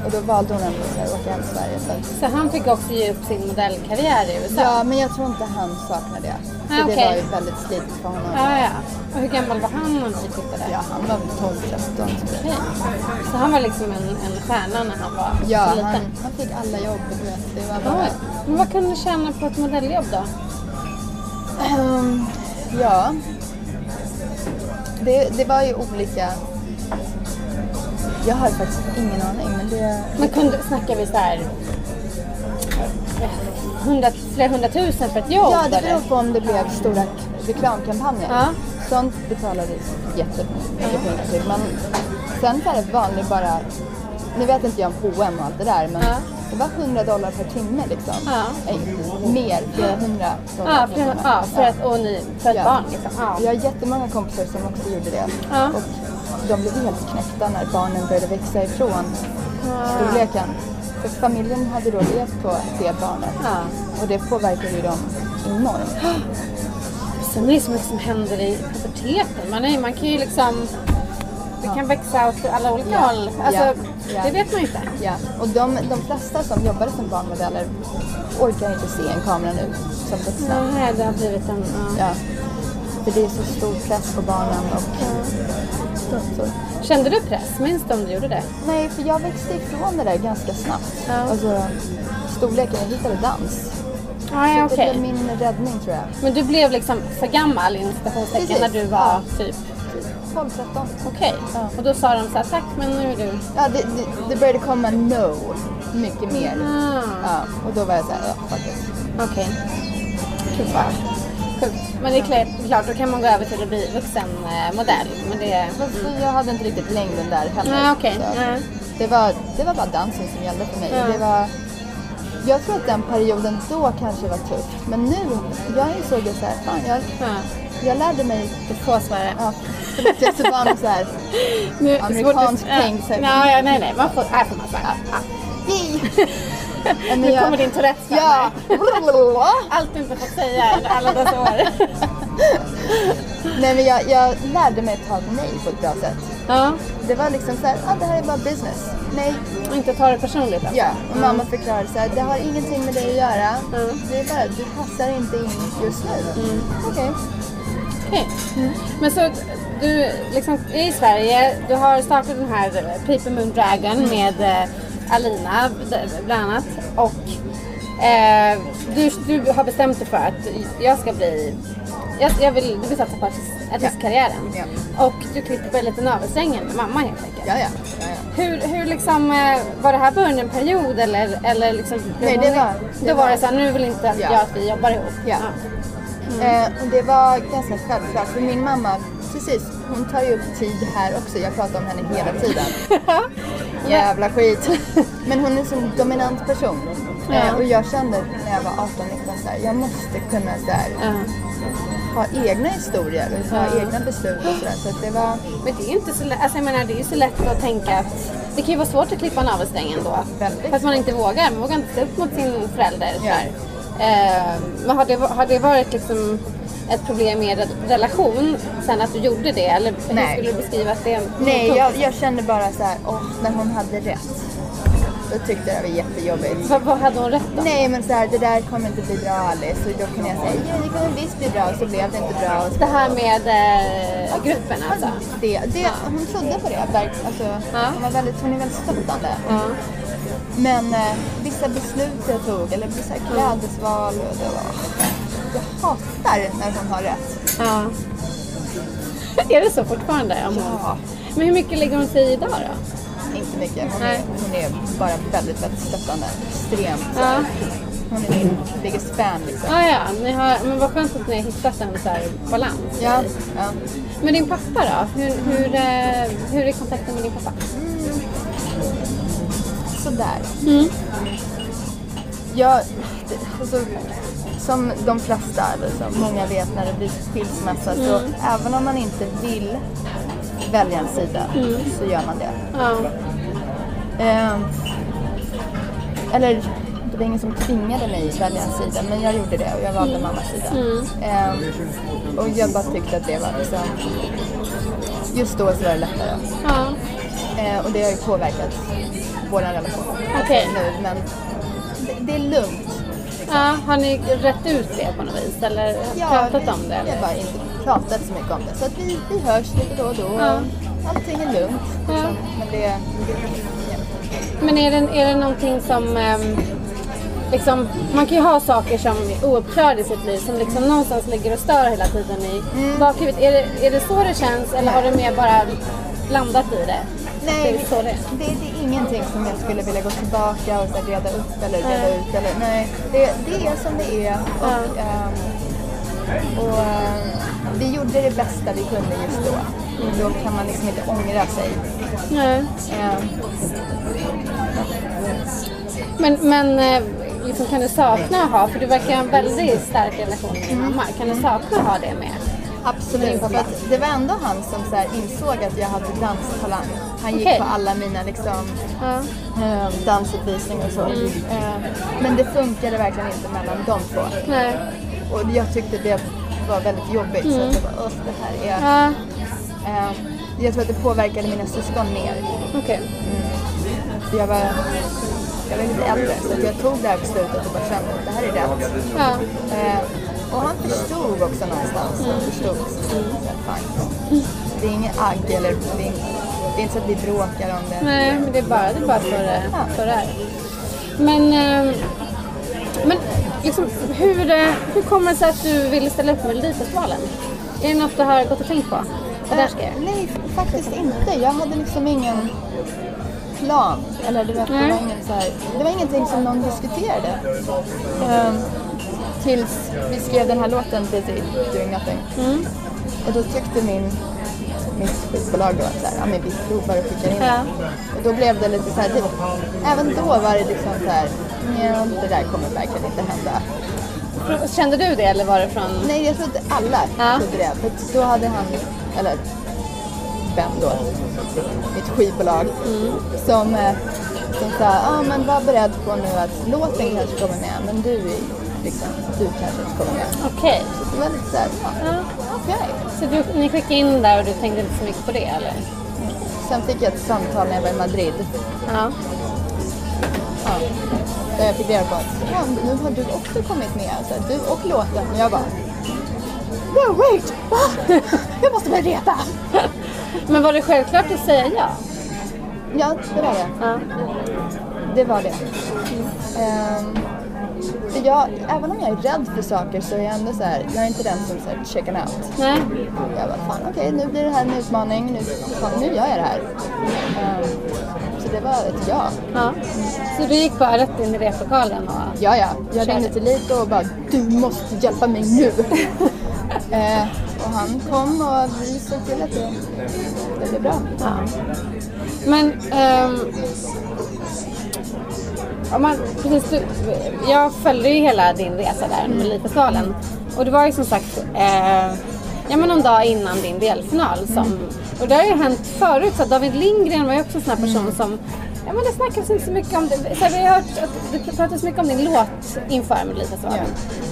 och då valde hon ändå att åka hem till Sverige. Så. att- Så han fick också ge upp sin modellkarriär i USA? Ja, men jag tror inte han saknar det. Ah, det okej. var ju väldigt slitigt för honom. Ja, ja. Och hur gammal var han när ni flyttade? Ja, han var väl 12-13 typ. Okej. Så han var liksom en, en stjärna när han var Ja, så liten? han, han fick alla jobb. Du vet. Det var bara... Oj. Men vad kunde du tjäna på ett modelljobb då? Ehm, ja. Det, det var ju olika. Jag har faktiskt ingen aning, men det... Men kunde, snackar vi så här hundra, flera hundratusen för ett jobb? Ja, det beror på om det blev stora reklamkampanjer. Ja. Sånt betalades jättemycket pengar till. Men sen var det vanligt bara... Nu vet inte jag om H&M och allt det där, men Ja. det var 100 dollar per timme liksom. Ja. Nej, mer, flera hundra dollar Ja, per för, timme. ja, för att, och ni, för ett Ja. barn liksom. Ja. Jag har jättemånga kompisar som också gjorde det. Ja. Och de blev helt knäckta när barnen började växa ifrån storleken. För familjen hade då levt på det barnet. Ja. Och det påverkade ju dem enormt. Sen är det så mycket som händer i puberteten. Man, är, man kan ju liksom... Det kan växa åt alla olika Ja. håll. Alltså, Ja. Ja. Det vet man ju inte. Ja. Och de, de flesta som jobbade som barnmodeller orkar inte se en kamera nu som vuxna. Nej, det har blivit en... Ja. Ja. För det är så stor press på barnen. Och, så, så. Kände du press? Minns du om du gjorde det? Nej, för jag växte ifrån det där ganska snabbt. Ja. Alltså, storleken, jag hittade dans. Ja Så det okej. blev min räddning tror jag. Men du blev liksom för gammal inom citationstecken när du var Ja. typ 12-13. okej. Ja. Och då sa de så här, tack men nu är du... Ja, det, det, det började komma no mycket mer. Ah, Ja, och då var jag såhär, ja faktiskt. okej. Gud vad sjukt. Men det är klart, då kan man gå över till att bli vuxen eh, modell. Men det... Fast jag hade inte riktigt längden där heller. Okej. Så Nej. Det, var, det var bara dansen som gällde för mig. Det var, jag tror att den perioden då kanske var tuff. Men nu, jag insåg ju såhär, fan jag, Ja. jag lärde mig Du får svara. Ja, jag är så van vid såhär. Nu, Amerikansk tänk, så här. Ja, ja, nej, nej. Man får, här får man svara. Ja. Nu jag- kommer din Tourettes Ja! Allt du inte fått säga under alla dessa år. Nej men jag, jag lärde mig att ta nej på ett bra sätt. Ja, Det var liksom såhär, ah, det här är bara business. Nej. och inte ta det personligt alltså. Ja, och mamma förklarade såhär, det har ingenting med dig att göra. Mm. Det är bara, du passar inte in just nu. Okej. Okej. Men så du liksom är i Sverige, du har startat den här Paper Moon Dragon med eh, Alina bland annat. Och eh, du, du har bestämt dig för att jag ska bli jag, jag vill, du vill satsa på artist- artistkarriären. Ja. Och du klipper lite navelsträngen med mamma helt enkelt. Ja, ja. ja, ja. Hur, hur liksom, eh, var det här början av en period eller, eller liksom? Nej, det var- Då det var var- det såhär, nu vill inte Ja. jag att vi jobbar ihop. Ja. Eh, och det var ganska självklart för min mamma, precis, hon tar ju upp tid här också. Jag pratar om henne hela tiden. Jävla skit. Men hon är en sån dominant person. Eh, Ja. och jag kände när jag var 18-19 så här, jag måste kunna så här, Ja. ha egna historier och ta Ja. egna beslut och sådär. Så det var Men det är ju inte så lätt, alltså jag menar det är ju så lätt att tänka att det kan ju vara svårt att klippa navelsträngen då. Väldigt För att man inte vågar, man vågar inte stå upp mot sin förälder. Sådär. Eh, men har det, har det varit liksom ett problem i er relation sen att du gjorde det? Eller hur Nej. skulle du beskriva att det Nej, jag, jag kände bara så här, åh, när hon hade rätt. Då tyckte jag det var jättejobbigt. Vad, vad hade hon rätt om? Nej men så här, det där kommer inte bli bra Alice. Och då kunde jag säga, ja det kommer visst bli bra. Och så blev det inte bra. Så Det här med eh, gruppen alltså? det, det, hon trodde på det. Alltså, Ja. hon, var väldigt, hon är väldigt stöttande. Ja. Men eh, vissa beslut jag tog, eller vissa klädesval, och det var... Jag hatar när hon har rätt. ja. är det så fortfarande? Om hon... Ja. Men hur mycket lägger hon sig i idag då? Inte mycket. Hon är, Nej. hon är bara väldigt, väldigt stöttande. Extremt. så Ja. Hon är min biggest fan liksom. Ah, ja, ni har, men vad skönt att ni har hittat en så här balans. Ja, ja. Men din pappa då? Hur, hur, eh, hur är kontakten med din pappa? Sådär. Mm. Jag, alltså, som de flesta, eller som många vet när det blir skilsmässa, så Mm. även om man inte vill välja en sida så gör man det. Ja. Ehm, eller det var ingen som tvingade mig att välja en sida, men jag gjorde det och jag valde mammas sida. Ehm, och jag bara tyckte att det var liksom, just då så var det lättare. ja. Eh, och det har ju påverkat vår relation. Okej. Nu, men det, det är lugnt. Ja. Har ni rätt ut det på något vis? Eller pratat om det? Vi Eller? har bara inte pratat så mycket om det. Så att vi, vi hörs lite då och då. Ja. Allting är lugnt. Liksom. Men det... Ja. Men är det, är det någonting som... ehm, liksom, man kan ju ha saker som är ouppklarade i sitt liv som liksom någonstans ligger och stör hela tiden i bakhuvudet. Är det, är det så det känns eller har du mer bara landat i det? Nej, Det det det, är ingenting som jag skulle vilja gå tillbaka och så reda upp eller reda Nej. ut. Eller, nej, det, det är som det är. Och, ehm, och ehm, vi gjorde det bästa vi kunde just då. Och då kan man liksom inte ångra sig. Nej. Ehm, Men, men eh, liksom, kan du sakna att ha, för du verkar ha en väldigt stark relation med din mamma. Kan du sakna att ha det med? Absolut, för att det var ändå han som så insåg att jag hade danstalang. Han gick Okej. på alla mina liksom, Ja. eh, dansuppvisningar och så. Eh, men det funkade verkligen inte mellan de två. Nej. Och jag tyckte det var väldigt jobbigt. Så att jag bara, "Åh, det här är... Ja, Eh, jag tror att det påverkade mina syskon mer. okej. För Jag var, jag var lite äldre så att jag tog det här beslutet och bara kände att det här är rätt. Ja. Eh, och han förstod också någonstans. Han förstod. Här, fine. Det är inget agg eller det är, inte- det är inte så att vi bråkar om det. Nej, men det är bara, det är bara så det, Ja. så det är. Men, eh, men liksom, hur, eh, hur kommer det sig att du ville ställa upp med Melodifestivalen? Är det något du har gått och tänkt på? Eh, nej, faktiskt inte. Jag hade liksom ingen plan. Eller du vet, det, Nej. var ingen så här, det var ingenting som någon diskuterade. Ehm, tills vi skrev den här låten, Busy Doing Nothing. Mm. Och då tyckte min mitt skivbolag då att så här, ja, men vi provar och skickar in Ja. Och då blev det lite så här, det, även då var det liksom så här, "Nja, det där kommer verkligen inte hända. Kände du det eller var det från... Nej, jag trodde alla Ja. trodde det. För då hade han, eller vem då, mitt skivbolag, som, eh, som sa, ja men var beredd på nu att låten kanske kommer med, men du, är, liksom, du kanske inte kommer med. Okej. Så det var lite såhär, ja, Ja. okej. Så du, ni skickade in där och du tänkte inte så mycket på det eller? Sen fick jag ett samtal när jag var i Madrid. Ja. Ja, där jag fick reda på att ja, nu har du också kommit med. Så här, du och låten. Och jag bara, no wait, va? Jag måste börja repa. Men var det självklart att säga ja? Ja, det var det. Ja. Det var det. Ehm, för jag, även om jag är rädd för saker så är jag ändå så här, jag är inte den som säger chicken out. Nej. Jag bara, fan okej nu blir det här en utmaning, nu, fan, nu gör jag det här. Ehm, så det var ett ja. Ja. Så du gick bara rätt in i replokalen och... Ja, ja. Jag ringde till Lito och bara, du måste hjälpa mig nu. eh, och han kom och vi såg till att det, det blev bra. Ja. Men ehm, om man, precis, du, jag följde ju hela din resa där med Melodifestivalen. Och det var ju som sagt eh, ja, men någon dag innan din delfinal. Som, Och det har ju hänt förut. Så David Lindgren var ju också en sån här person som Ja men det snackas inte så mycket om det. Så här, vi har hört att det pratas mycket om din låt inför Melodifestivalen.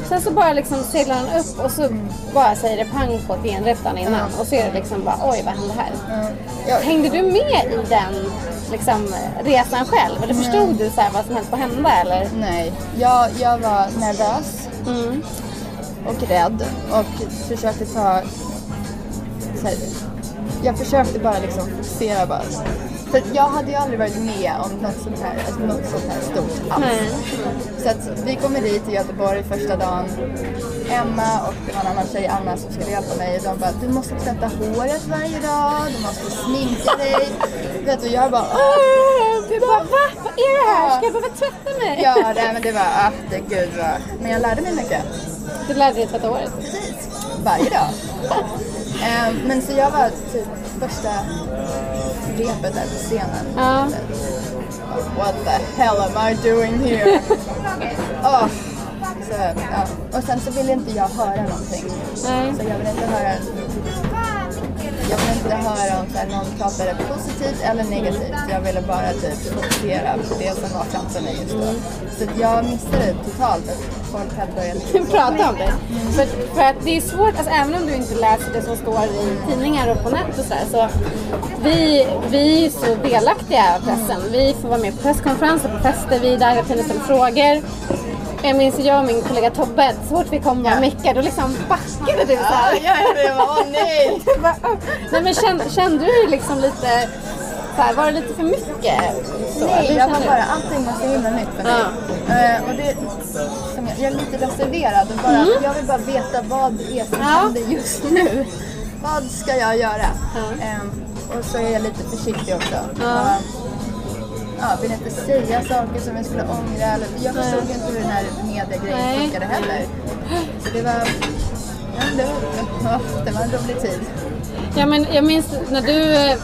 Sen så bara liksom seglar den upp och så bara säger det pang på ett genrep dagen innan. Och så är det liksom bara oj vad hände här? Ja. Hängde du med i den liksom, resan själv? Eller förstod du så här, vad som höll på att hända eller? Nej, jag, jag var nervös och rädd och försökte ta... Så här, jag försökte bara liksom fokusera bara. För jag hade ju aldrig varit med om något sånt här, alltså något sånt här stort alls. Nej. Så att vi kommer dit till Göteborg första dagen. Emma och det var en annan tjej, Anna, som skulle hjälpa mig. Och de bara, du måste tvätta håret varje dag, du måste sminka dig. Vet du, jag bara, åh! Du bara va? Vad är det här? Ska jag behöva tvätta mig? Ja, nej, men det var, ah, det gud vad. Men jag lärde mig mycket. Du lärde dig tvätta håret? Precis. Varje dag. Ehm, men så jag var typ första repet där på scenen. Ja. What the hell am I doing here? Åh. Så, ja. Och sen så ville inte jag höra någonting. Nej. Så jag vill inte höra jag vill inte höra om så här, någon pratade positivt eller negativt. Jag ville bara typ fokusera på det som var framför mig just då. Så att jag missade totalt att folk hade börjat prata om det. För, för att det är svårt, alltså, även om du inte läser det som står i tidningar och på nät och sådär. Så vi, vi är så delaktiga i pressen. Vi får vara med på presskonferenser, på fester, vi är där hela tiden och ställer frågor. Jag minns jag och min kollega Tobbe, så fort vi kom med Ja. Micke, då liksom backade du såhär. Ja, det var, åh nej! Bara. Nej men kände, kände du liksom lite, så här, var det lite för mycket? Så, Nej, jag var bara, allting var så himla nytt för mig. Eh, och det, som jag, jag är lite reserverad och bara, jag vill bara veta vad det är som Mm. Ja. händer just nu. Vad ska jag göra? Ehm, och så är jag lite försiktig också. Och, ja, vill inte säga saker som jag skulle ångra. Eller, jag förstod inte hur den här mediegrejen Nej. funkade heller. Så det var, ja, det var, ja, det var en rolig tid. Ja, men jag minns när du eh,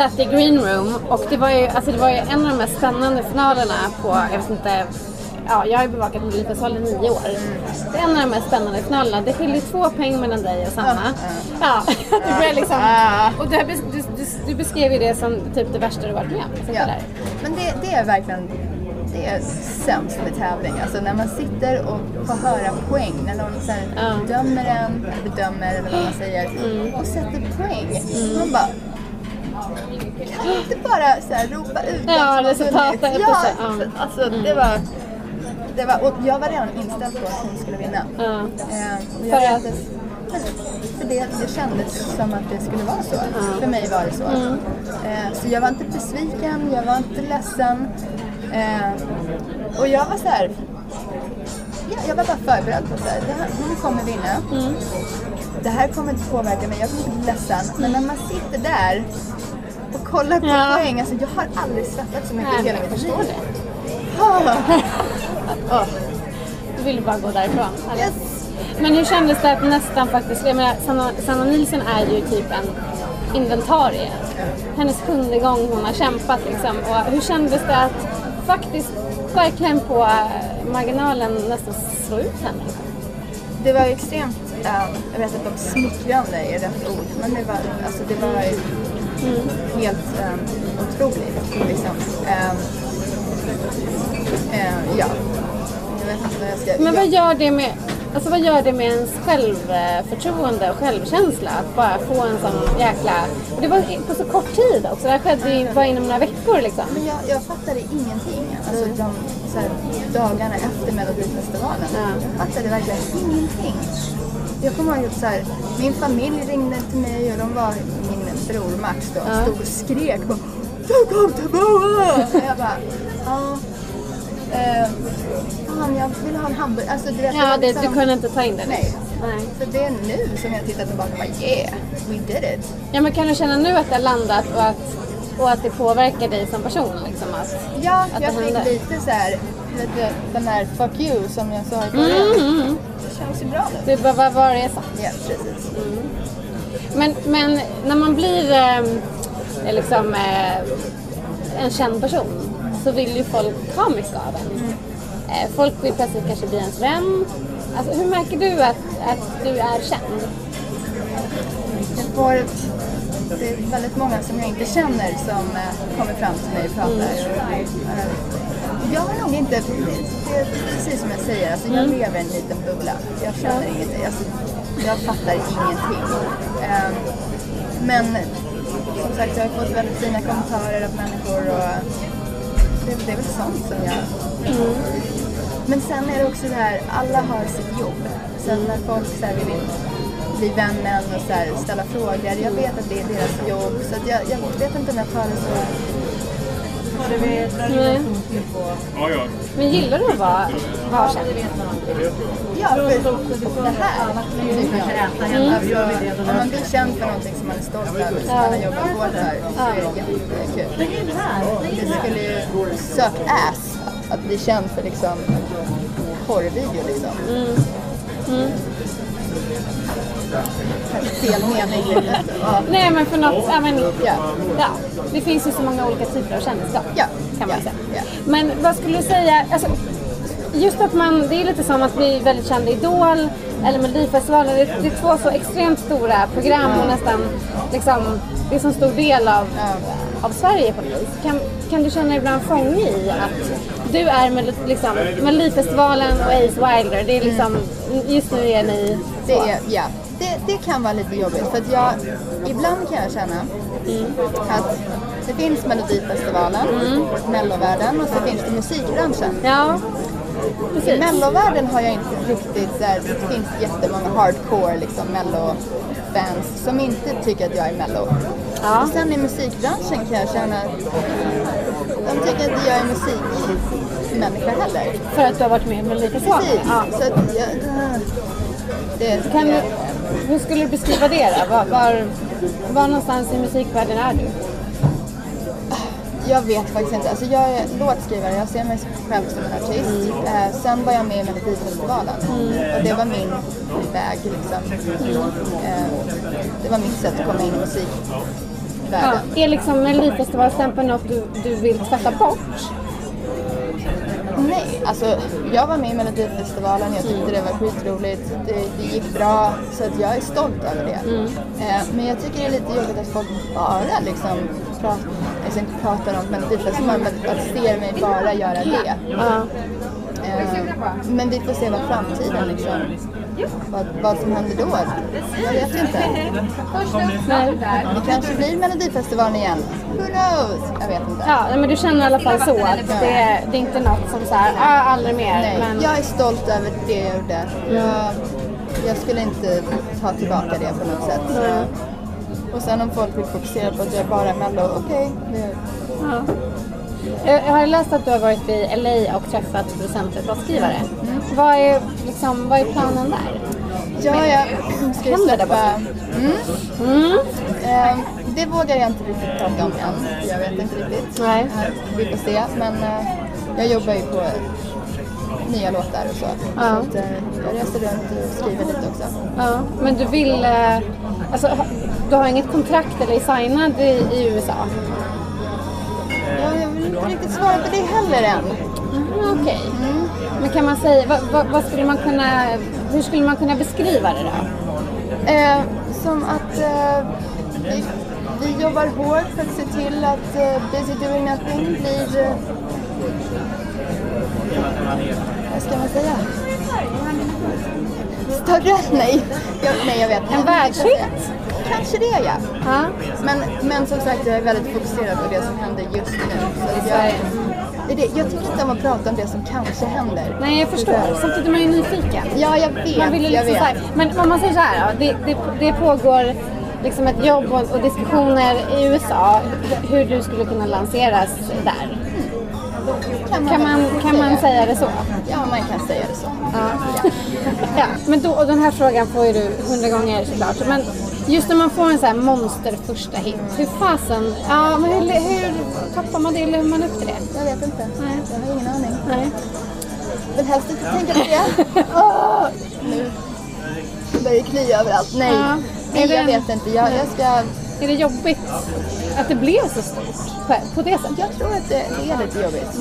satt i green room och det var ju, alltså det var ju en av de mest spännande finalerna på, jag vet inte, ja, jag har ju bevakat Melodifestivalen i nio år. Det är en av de mest spännande finalerna. Det skiljer två poäng mellan dig och Sanna. Ja, du börjar liksom, och du, du, du, du beskrev ju det som typ det värsta du varit med om. Ja. Men det, det är verkligen det är sämst med tävling. Alltså när man sitter och får höra poäng. När någon så här, Ja. dömer en, bedömer eller vad man säger. Och sätter poäng. Man bara... Kan inte bara så här, ropa ut Ja, resultatet Ja, ja. för, alltså det var... Det var, och jag var redan inställd på att hon skulle vinna. Ja. Eh, För att? för det, det kändes som att det skulle vara så. För mig var det så. Mm. Eh, så jag var inte besviken, jag var inte ledsen. Eh, och jag var så här. Ja, jag var bara förberedd på att hon kommer vinna. Mm. Det här kommer inte påverka mig, jag kommer inte bli ledsen. Men när man sitter där kollar på Ja. poäng, alltså jag har aldrig svettats så mycket i hela mitt liv. Du ville bara gå därifrån. eller? Yes. Men hur kändes det att nästan faktiskt, jag menar Sanna, Sanna Nilsson är ju typ en inventarie. Hennes sjunde gång hon har kämpat liksom. Och hur kändes det att faktiskt verkligen på eh, marginalen nästan slå ut henne? Det var extremt, ehm, jag vet inte om smickrande är rätt ord, men det var, alltså, det var ju helt um, otroligt. Liksom. Ehm, ehm, ja, jag vet inte vad jag ska... Men vad gör det med, alltså vad gör det med ens självförtroende och självkänsla att bara få en sån jäkla... Det var på så kort tid också, det här skedde ju bara inom några veckor liksom. Men jag, jag fattade ingenting. Alltså de så här, dagarna efter Melodifestivalen. Ja. Jag fattade verkligen ingenting. Jag kommer ihåg att så här, min familj ringde till mig och de var, min bror Max då, Ja. stod och skrek bara Du kom tillbaka! Jag bara, ja. Eh, fan, jag vill ha en hamburgare. Alltså, du vet, Ja, det, liksom- du kunde inte ta in det? Nej. Nej. Så det är nu som jag tittar tillbaka och bara yeah, we did it. Ja, men kan du känna nu att det har landat och att, och att det påverkar dig som person? Liksom, att, Ja, Att jag fick lite så här, du, den här fuck you som jag sa i början. Mm, Det känns ju bra nu. du bara, vad var det jag sa? Ja, precis. Men, men när man blir eh, liksom, eh, en känd person så vill ju folk ha mycket av en. Eh, folk vill plötsligt kanske bli ens vän. Alltså, hur märker du att, att du är känd? Jag får, det är väldigt många som jag inte känner som eh, kommer fram till mig och pratar. Jag har nog inte, det är precis som jag säger, alltså jag lever i en liten bubbla. Jag känner ingenting, alltså, jag fattar ingenting. Eh, men som sagt, jag har fått väldigt fina kommentarer av människor och det, det är väl sånt som jag... Men sen är det också det här, alla har sitt jobb. Sen när folk så här, vill bli vännen och så här, ställa frågor, jag vet att det är deras jobb. Så jag, jag vet inte om jag tar det så... Nej. Men gillar du att vara, känd? Ja, för det här. Jag. Alltså, om man blir känd för någonting som man är stolt över, som man har jobbat hårt för, så är det jättekul. Det skulle ju suck ass att bli känd för liksom porrvideo liksom. Kanske fel mening. Ja. Nej men för något, ja, men, Ja. ja. Det finns ju så många olika typer av kändisskap. Ja. Kan man säga. Men vad skulle du säga, alltså, just att man, det är lite som att bli väldigt känd i Idol eller Melodifestivalen. Det, det är två så extremt stora program och nästan liksom, det är så stor del av, av Sverige på något vis. Kan, kan du känna dig ibland fånge i att du är med, liksom, Melodifestivalen och Ace Wilder, det är liksom, just nu är ni Det, är, ja. det, det kan vara lite jobbigt för att jag, ibland kan jag känna att det finns Melodifestivalen, Mellovärlden och så finns det musikbranschen. Ja, I precis. mellovärlden har jag inte riktigt så här, det finns jättemånga hardcore liksom mello-fans som inte tycker att jag är mello. Ja. Och sen i musikbranschen kan jag känna att de tycker inte jag är musikmänniska heller. För att du har varit med i Melodifestivalen? Precis. Ja. Så att jag, det, Kan du, hur skulle du beskriva det då? Var, var, var någonstans i musikvärlden är du? Jag vet faktiskt inte. Alltså jag är låtskrivare, jag ser mig själv som en artist. Eh, sen var jag med i Melodifestivalen och det var min väg liksom. Eh, det var mitt sätt att komma in i Ja. musikvärlden. Är liksom Melodifestivalstämpeln något du, du vill tvätta bort? Nej, alltså jag var med i Melodifestivalen, jag tyckte det var skitroligt, det, det gick bra, så att jag är stolt över det. Eh, men jag tycker det är lite jobbigt att folk bara liksom pratar, alltså inte pratar om Melodifestivalen, men att ser mig bara göra det. Ja. Eh, men vi får se vad framtiden liksom, vad, vad som händer då. Jag vet inte. Nej. Det kanske blir Melodifestivalen igen. Who knows? Jag vet inte. Ja, men du känner i alla fall så att det, det är inte något som så här, ah, aldrig mer. Nej, men, jag är stolt över det jag gjorde. Jag, jag skulle inte ta tillbaka det på något sätt. Så. Och sen om folk vill fokusera på att jag bara är mello, okej. det- ja. Jag jag har läst att du har varit i LA och träffat producenter och låtskrivare. Mm. Vad, är, liksom, vad är planen där? Ja, jag ska ju släppa... bara? Mm. Eh, det vågar jag inte riktigt prata om än. Jag vet inte riktigt. Nej. Eh, vi får se. Men eh, jag jobbar ju på nya låtar och så. Ja. Så att, eh, jag reser runt och skriver lite också. Ja, men du vill... Eh, alltså, du har inget kontrakt eller är signad i, i USA? Ja, jag vill inte riktigt svara på det heller än. Mm, Okej. Men kan man säga, vad, vad, vad skulle man kunna, hur skulle man kunna beskriva det då? Eh, som att eh, vi, vi jobbar hårt för att se till att eh, Busy Doing Nothing blir... Vad ska man säga? Större? Nej, jag, nej jag vet. En världshit? Kanske det ja. Ja. Men, men som sagt jag är väldigt fokuserad på det som händer just nu. Så jag, det jag tycker inte om att prata om det som kanske händer. Nej, jag förstår. Samtidigt är man ju nyfiken. Ja, jag vet. Man ville jag liksom vet. så här, men om man säger så här, det, det, det pågår liksom ett jobb och, och diskussioner i USA hur du skulle kunna lanseras där. Kan man, kan man säga det så? Ja, man kan säga det så. Ja. ja, men då, och den här frågan får ju du hundra gånger såklart. Men just när man får en sån här monster första hit, hur fasen, ja men hur, hur tappar man det eller hur man upp till det? Jag vet inte. Nej. Jag har ingen aning. Nej. vill helst inte tänka på det. Åh, nu börjar det klia överallt. Nej, Ja. Nej jag vet inte. Jag, jag, ska, Är det jobbigt att det blev så stort på, på det sättet? jag tror att det, det är lite jobbigt.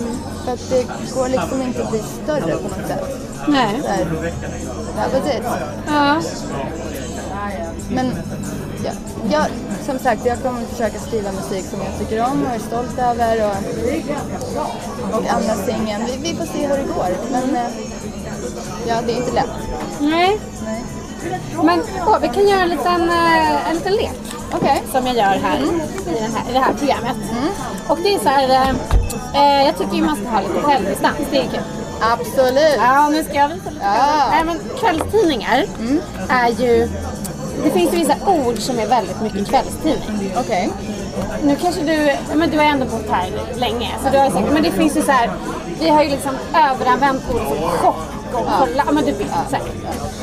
För att det går liksom inte att bli större på något sätt. Nej. Här, that was it. Ja. Men ja, jag, som sagt, jag kommer försöka skriva musik som jag tycker om och är stolt över och, och andra singeln. Vi, vi får se hur det går. Men eh, ja, det är inte lätt. Nej. Nej. Men åh, vi kan göra en liten, eh, en liten lek. Okej. som jag gör här, i, den här i det här programmet. Och det är så här, eh, eh, jag tycker ju man ska ha lite självdistans, det är kul. Absolut. Ja, nu ska jag visa lite. Ja. Nej, men kvällstidningar är ju, det finns ju vissa ord som är väldigt mycket kvällstidning. Okej. Nu kanske du, men du har ändå bott här länge, så du har säkert, men det finns ju så här, vi har ju liksom överanvänt ord som chock och kolla, ja men du vet. Så.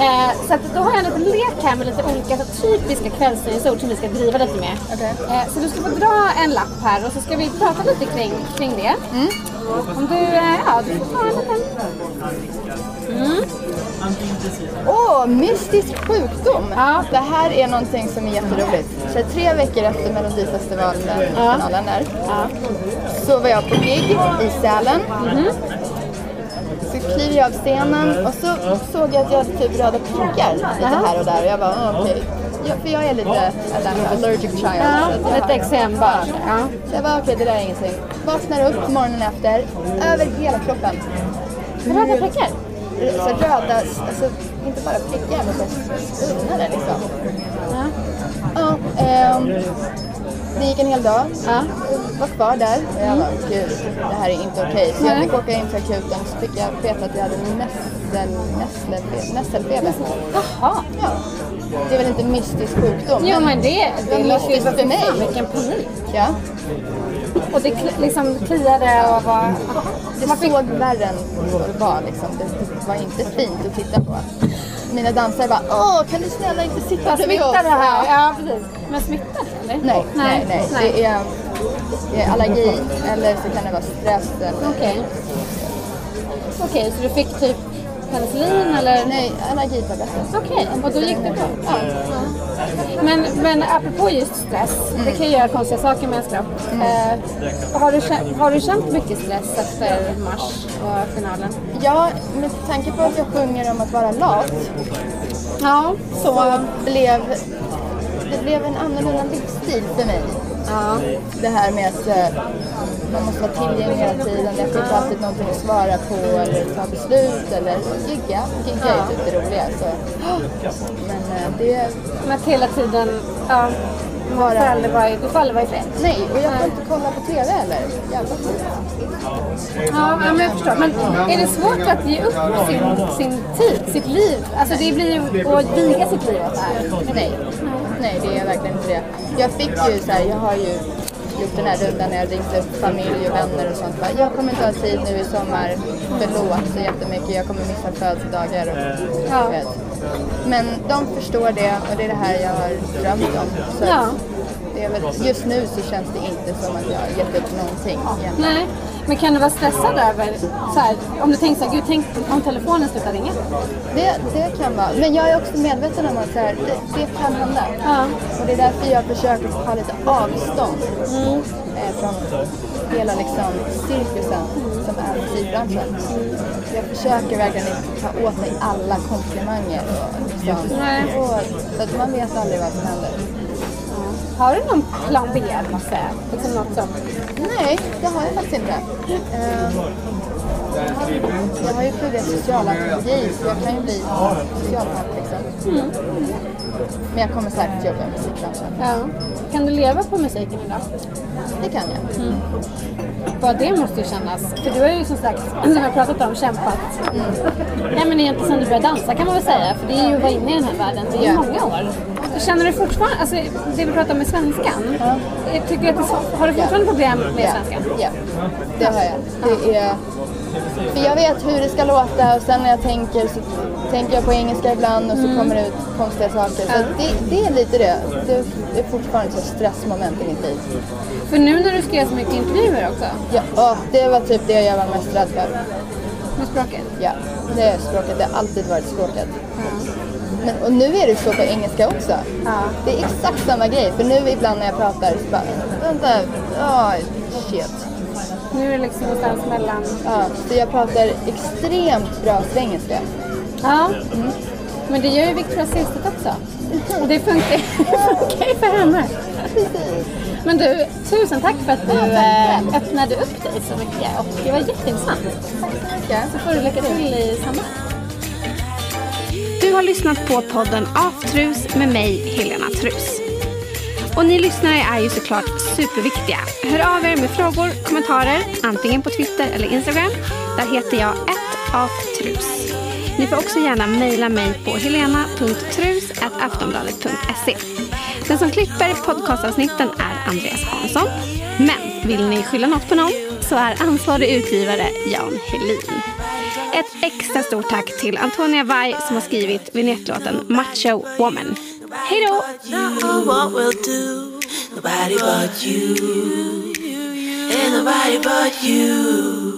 Eh, så att då har jag en liten lek här med lite olika typiska kvällstidningsord som vi ska driva lite med. Okej. Eh, så du ska få dra en lapp här och så ska vi prata lite kring, kring det. Om du, eh, ja du får ta en liten. Åh, mystisk sjukdom! Ja. Det här är någonting som är jätteroligt. Så tre veckor efter Melodifestivalen där, så var jag på gig i Sälen. Så kliver jag av scenen och så såg jag att jag hade typ röda prickar lite här och där och jag bara, ah, okej. Ja, för jag är lite aller- allergic child. Ja, så bara- exempel. Ja. Så jag bara, okej det där är ingenting. Vaknar upp morgonen efter, över hela kroppen. Röda prickar? Så röda, alltså inte bara prickar men så liksom. Ja. Ja, ehm, det gick en hel dag. Ja. Var kvar där och jag bara, gud, det här är inte okej. Så jag fick åka in till akuten så fick jag veta att jag hade nässel, nässelfe- nässelfeber. Jaha. Ja. Det är väl inte mystisk sjukdom? Jo men det, det ju mystiskt för mig. vilken panik. Ja. Och det liksom kliade och var... Det såg värre än vad det var liksom. Det, det var inte fint att titta på. Mina dansare bara, åh kan du snälla inte sitta bredvid oss? Smittar det här? Ja precis. Men smittar det eller? Nej, nej, nej. Det, är, det är allergi eller så kan det vara stress eller... Okej. Okej, så du fick typ penicillin eller? Nej, allergitabletter. Okej, och då gick det bra? Ja. Men, men apropå just stress, det kan ju göra konstiga saker med ens kropp. Eh, har, du, kä- har du känt mycket stress efter mars och finalen? Ja, med tanke på att jag sjunger om att vara lat Ja, så blev det blev en annorlunda livsstil för mig. Ja. Det här med att eh, man måste vara tillgänglig hela tiden. Det finns alltid någonting att svara på eller ta beslut eller gigga. Gigga är typ det roliga. Så. Men eh, det... Men att hela tiden, ja, i- du får aldrig vara i fred. Nej, och jag får inte kolla på TV heller. Jävla ja, men jag förstår. Men är det svårt att ge upp sin, sin tid, sitt liv? Alltså det blir ju att viga sitt liv åt det här. Nej. Nej, det är verkligen inte det. Jag fick ju så här, jag har ju gjort den här rundan när jag ringt upp familj och vänner och sånt. Bara, jag kommer inte ha tid nu i sommar. Förlåt så jättemycket. Jag kommer missa födelsedagar och Ja. vet. Men de förstår det och det är det här jag har drömt om. Så Ja. det är väl, just nu så känns det inte som att jag har gett upp någonting. egentligen. Nej, men kan du vara stressad över, så här, om du tänker så här, gud tänk om telefonen slutar ringa? Det, det kan vara. Men jag är också medveten om att så här, det, det kan hända. Ja. Och det är därför jag försöker ha lite avstånd Mm. eh, från hela liksom, cirkusen som är musikbranschen. Jag försöker verkligen inte ta åt mig alla komplimanger. Och, liksom, och, så att man vet aldrig vad som händer. Har du någon plan B, Lasse? Liksom något som... Nej, det har jag faktiskt inte. Uh, jag har ju pluggat socialantropologi så jag kan ju bli socialpart liksom. Mm. Men jag kommer säkert jobba i musikbranschen. Ja. Kan du leva på musiken idag? Det kan jag. Mm. Bara det måste ju kännas. För du har ju som sagt, som jag pratat om, kämpat. Nej men egentligen sen du började dansa kan man väl säga. För det är ju att vara inne i den här världen. Det är ju många år. Känner du fortfarande, alltså det vi pratar om med svenskan. eh, Tycker du att det, har du fortfarande problem med Ja, svenskan? ja, det har jag. Det är, för jag vet hur det ska låta och sen när jag tänker så tänker jag på engelska ibland och så kommer det ut konstiga saker. Så det, det är lite det. Det, är fortfarande ett stressmoment i mitt liv. För nu när du ska göra så mycket intervjuer också Ja, och det var typ det jag var mest rädd för. med språket. Ja, det är språket. Det har alltid varit språket. Men, och nu är det så på engelska också. Ja. Det är exakt samma grej. För nu ibland när jag pratar så bara, vänta, oh, shit. Nu är det liksom någonstans mellan... Ja, så jag pratar extremt bra svengelska. Ja. Men det gör ju Victoria Silvstedt också. Och det funkar, ju för henne. Men du, tusen tack för att du eh, öppnade upp dig så mycket och det var jätteintressant. Tack så mycket. Så får du lycka till i sommar. Du har lyssnat på podden Aftrus med mig, Helena Trus. Och ni lyssnare är ju såklart superviktiga. Hör av er med frågor, kommentarer, antingen på Twitter eller Instagram. Där heter jag aftrus. Ni får också gärna mejla mig på helena.trus.aftonbladet.se. Den som klipper podcastavsnitten är Andreas Hansson. Men vill ni skylla något på någon så är ansvarig utgivare Jan Helin. Ett extra stort tack till Antonia Vai som har skrivit vinjettlåten Macho Woman. Hej då! know what we'll do. Nobody but you. And nobody but you.